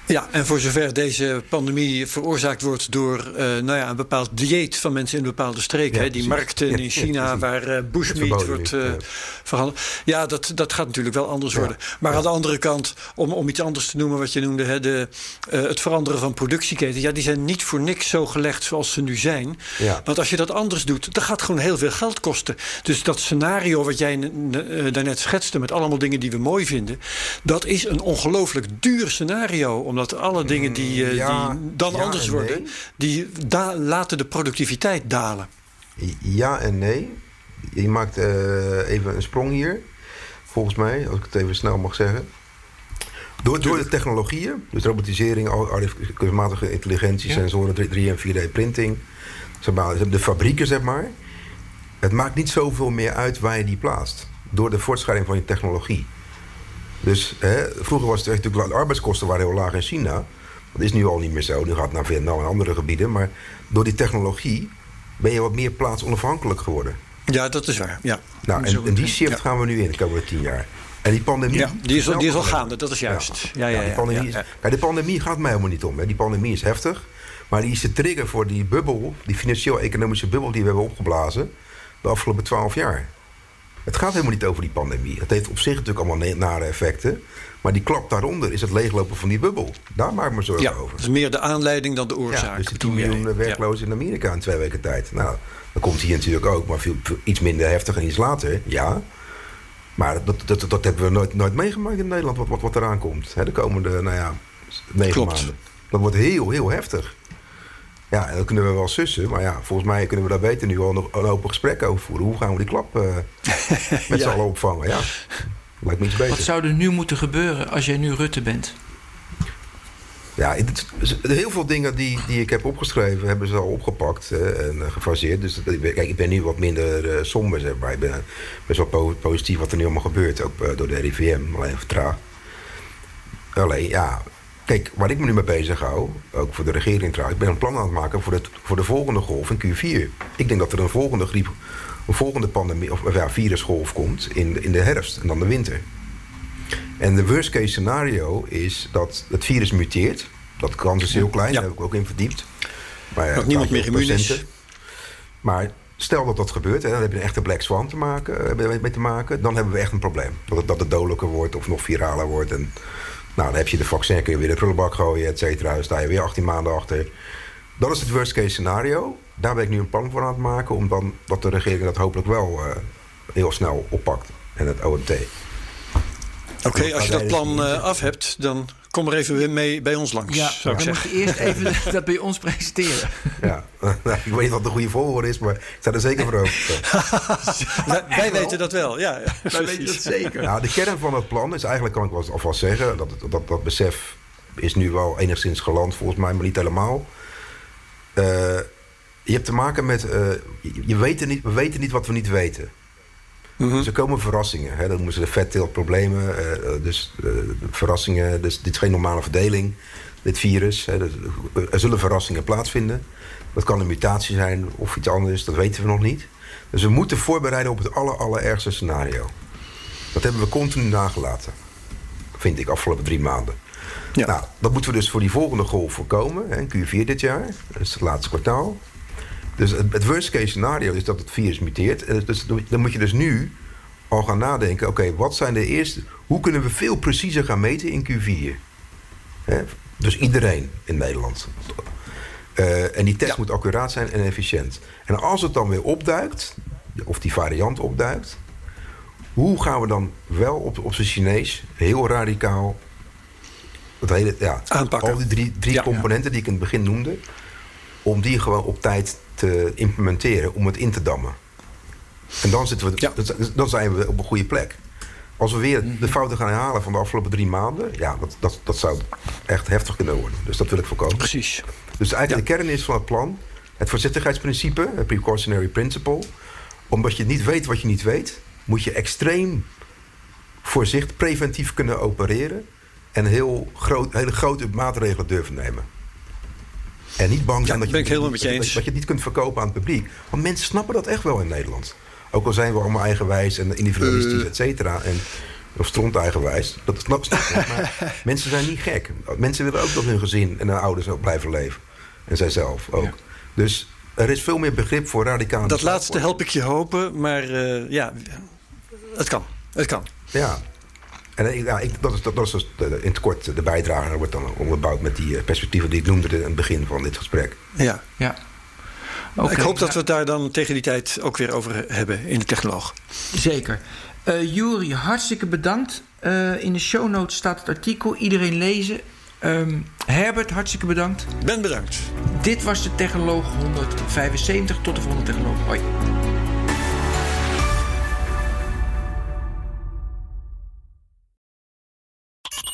Ja, en voor zover deze pandemie veroorzaakt wordt door eh, nou ja, een bepaald dieet van mensen in een bepaalde.
Ja,
hè, die markten
Ja,
in China waar eh, bushmeat wordt
ja.
verhandeld. Ja, dat, dat gaat natuurlijk wel anders worden. Maar aan de andere kant, om, om iets anders te noemen wat je noemde, hè, de, het veranderen van productieketen. Ja, die zijn niet voor niks zo gelegd zoals ze nu zijn. Want als je dat anders doet, dat gaat gewoon heel veel geld kosten. Dus dat scenario wat jij daarnet schetste met allemaal dingen die we mooi vinden, dat is een ongelooflijk duur scenario. Omdat alle dingen die, eh,
ja,
die dan
ja
anders
en
worden,
nee.
die da- laten de productiviteit dalen.
Ja en nee. Je maakt eh, even een sprong hier. Volgens mij, als ik het even snel mag zeggen. Door, door de technologieën, dus robotisering, kunstmatige intelligentie, sensoren, 3 en 4D printing, de fabrieken, zeg maar. Het maakt niet zoveel meer uit waar je die plaatst. Door de voortschrijding van je technologie. Dus hè, vroeger was het echt natuurlijk, de arbeidskosten waren heel laag in China. Dat is nu al niet meer zo. Nu gaat het naar Vietnam en andere gebieden. Maar door die technologie ben je wat meer plaatsonafhankelijk geworden.
Ja, dat is waar. Ja,
Nou, en, en die shift
Ja.
gaan we nu in de komende tien jaar. En die pandemie...
ja die, is, al- die is al
versnelt
gaande, dat is juist. Ja, ja,
Ja,
ja,
die pandemie is-
ja.
Pandemie gaat mij helemaal niet om. Hè. Die pandemie is heftig. Maar die is de trigger voor die bubbel, die financieel-economische bubbel die we hebben opgeblazen de afgelopen twaalf jaar. Het gaat helemaal niet over die pandemie. Het heeft op zich natuurlijk allemaal nare effecten. Maar die klap daaronder is het leeglopen van die bubbel. Daar maak ik me zorgen
Ja,
over.
dat is meer de aanleiding dan de oorzaak.
Ja, dus die 10
bedoel jij.
miljoen werklozen in Amerika in twee weken tijd. Nou, dat komt hier natuurlijk ook, maar veel, veel- iets minder heftig en iets later, ja. Maar dat, dat, dat hebben we nooit, nooit meegemaakt in Nederland, wat, wat, wat eraan komt. Hè, de komende, nou ja, negen
Klopt.
maanden. Dat wordt heel, heel heftig. Ja, en dat kunnen we wel sussen. Maar ja, volgens mij kunnen we daar beter nu al nog een open gesprek over voeren. Hoe gaan we die klap eh, met z'n allen opvangen? Ja, lijkt me iets beter.
Wat zou er nu moeten gebeuren als jij nu Rutte bent?
Ja, heel veel dingen die, die ik heb opgeschreven hebben ze al opgepakt eh, en eh, gefaseerd. Dus kijk, ik ben nu wat minder eh, somber, zeg maar. Ik ben best wel po- positief wat er nu allemaal gebeurt, ook door de RIVM, alleen even traag. Alleen, ja, kijk, waar ik me nu mee bezig hou, ook voor de regering trouwens, ik ben een plan aan het maken voor, het, voor de volgende golf in Q4. Ik denk dat er een volgende griep, een volgende pandemie, of ja, virusgolf komt in, de- in de herfst en dan de winter. En de worst case scenario is dat het virus muteert. Dat kans is heel klein,
Ja.
daar heb ik ook in verdiept. Maar, ja,
Dat niemand meer immuun is.
Maar stel dat dat gebeurt, hè, dan heb je een echte black swan te maken, eh, mee- mee te maken. Dan hebben we echt een probleem. Dat het, dat het dodelijker wordt of nog viraler wordt. En, nou, dan heb je de vaccin, kun je weer de prullenbak gooien, et cetera. Dan sta je weer 18 maanden achter. Dat is het worst case scenario. Daar ben ik nu een plan voor aan het maken. Om dan dat de regering dat hopelijk wel eh, heel snel oppakt. En het OMT.
Oké, als je dat plan eh, af hebt, dan kom er even weer mee bij ons langs, zou ik
dan moet
zeggen.
je eerst even dat bij ons presenteren.
Ja, ik weet niet wat de goede volgorde is, maar ik sta er zeker voor open.
Wij, wij weten dat wel, ja. ja,
Wij weten dat zeker.
Nou, de kern van het plan is eigenlijk, kan ik wel alvast zeggen, dat, dat, dat besef is nu wel enigszins geland volgens mij, maar niet helemaal. Eh, je hebt te maken met, eh, je, je weet niet, we weten niet wat we niet weten.
Mhm.
Dus er komen verrassingen. Hè? Dat noemen ze de vetteeltproblemen. eh, eh, dus eh, verrassingen, dus dit is geen normale verdeling, dit virus. Hè? Er zullen verrassingen plaatsvinden. Dat kan een mutatie zijn of iets anders, dat weten we nog niet. Dus we moeten voorbereiden op het aller, allerergste scenario. Dat hebben we continu nagelaten. Vind ik, afgelopen drie maanden.
Ja.
Nou, dat moeten we dus voor die volgende golf voorkomen. Hè, Q4 dit jaar. Dat is het laatste kwartaal. Dus het, het worst case scenario is dat het virus muteert. En Dus, dan moet je dus nu al gaan nadenken... oké, wat zijn de eerste... hoe kunnen we veel preciezer gaan meten in Q4? Hè, dus iedereen in Nederland. Eh, en die test moet accuraat zijn en efficiënt. En als het dan weer opduikt... of die variant opduikt... hoe gaan we dan wel op, op zijn Chinees... heel radicaal... Het hele, ja,
Aanpakken.
Al die drie, drie
Ja.
componenten die ik in het begin noemde... om die gewoon op tijd te implementeren, om het in te dammen. En dan, zitten we,
Ja.
dan zijn we op een goede plek. Als we weer de fouten gaan herhalen van de afgelopen drie maanden... ja, dat, dat, dat zou echt heftig kunnen worden. Dus dat wil ik voorkomen.
Precies.
Dus eigenlijk de kern is van het plan... het voorzichtigheidsprincipe, het precautionary principle... omdat je niet weet wat je niet weet... moet je extreem voorzichtig, preventief kunnen opereren... en heel groot, hele grote maatregelen durven nemen. En niet bang zijn
Ja,
dat, je,
je
dat, je het niet kunt verkopen aan het publiek. Want mensen snappen dat echt wel in Nederland. Ook al zijn we allemaal eigenwijs en individualistisch,
Eh.
et cetera... En, of stront eigenwijs. Dat snap ik. Maar mensen zijn niet gek. Mensen willen ook dat hun gezin en hun ouders ook blijven leven. En zijzelf ook.
Ja.
Dus er is veel meer begrip voor radicale...
Dat laatste help ik je hopen, maar eh, ja, het kan. Het kan.
Ja. En ik- ja, ik, dat, is, dat, dat is dus de- in het kort de bijdrage. Dat wordt dan onderbouwd met die eh, perspectieven die ik noemde in het begin van dit gesprek.
Ja.
Ja.
ik hoop dat we het daar dan tegen die tijd ook weer over hebben in de technoloog.
Zeker. Eh Juri, hartstikke bedankt. Eh, in de show notes staat het artikel. Iedereen lezen. Ehm, Herbert, hartstikke bedankt.
Ben bedankt.
Dit was de Technoloog 175. Tot de volgende Technoloog. Hoi.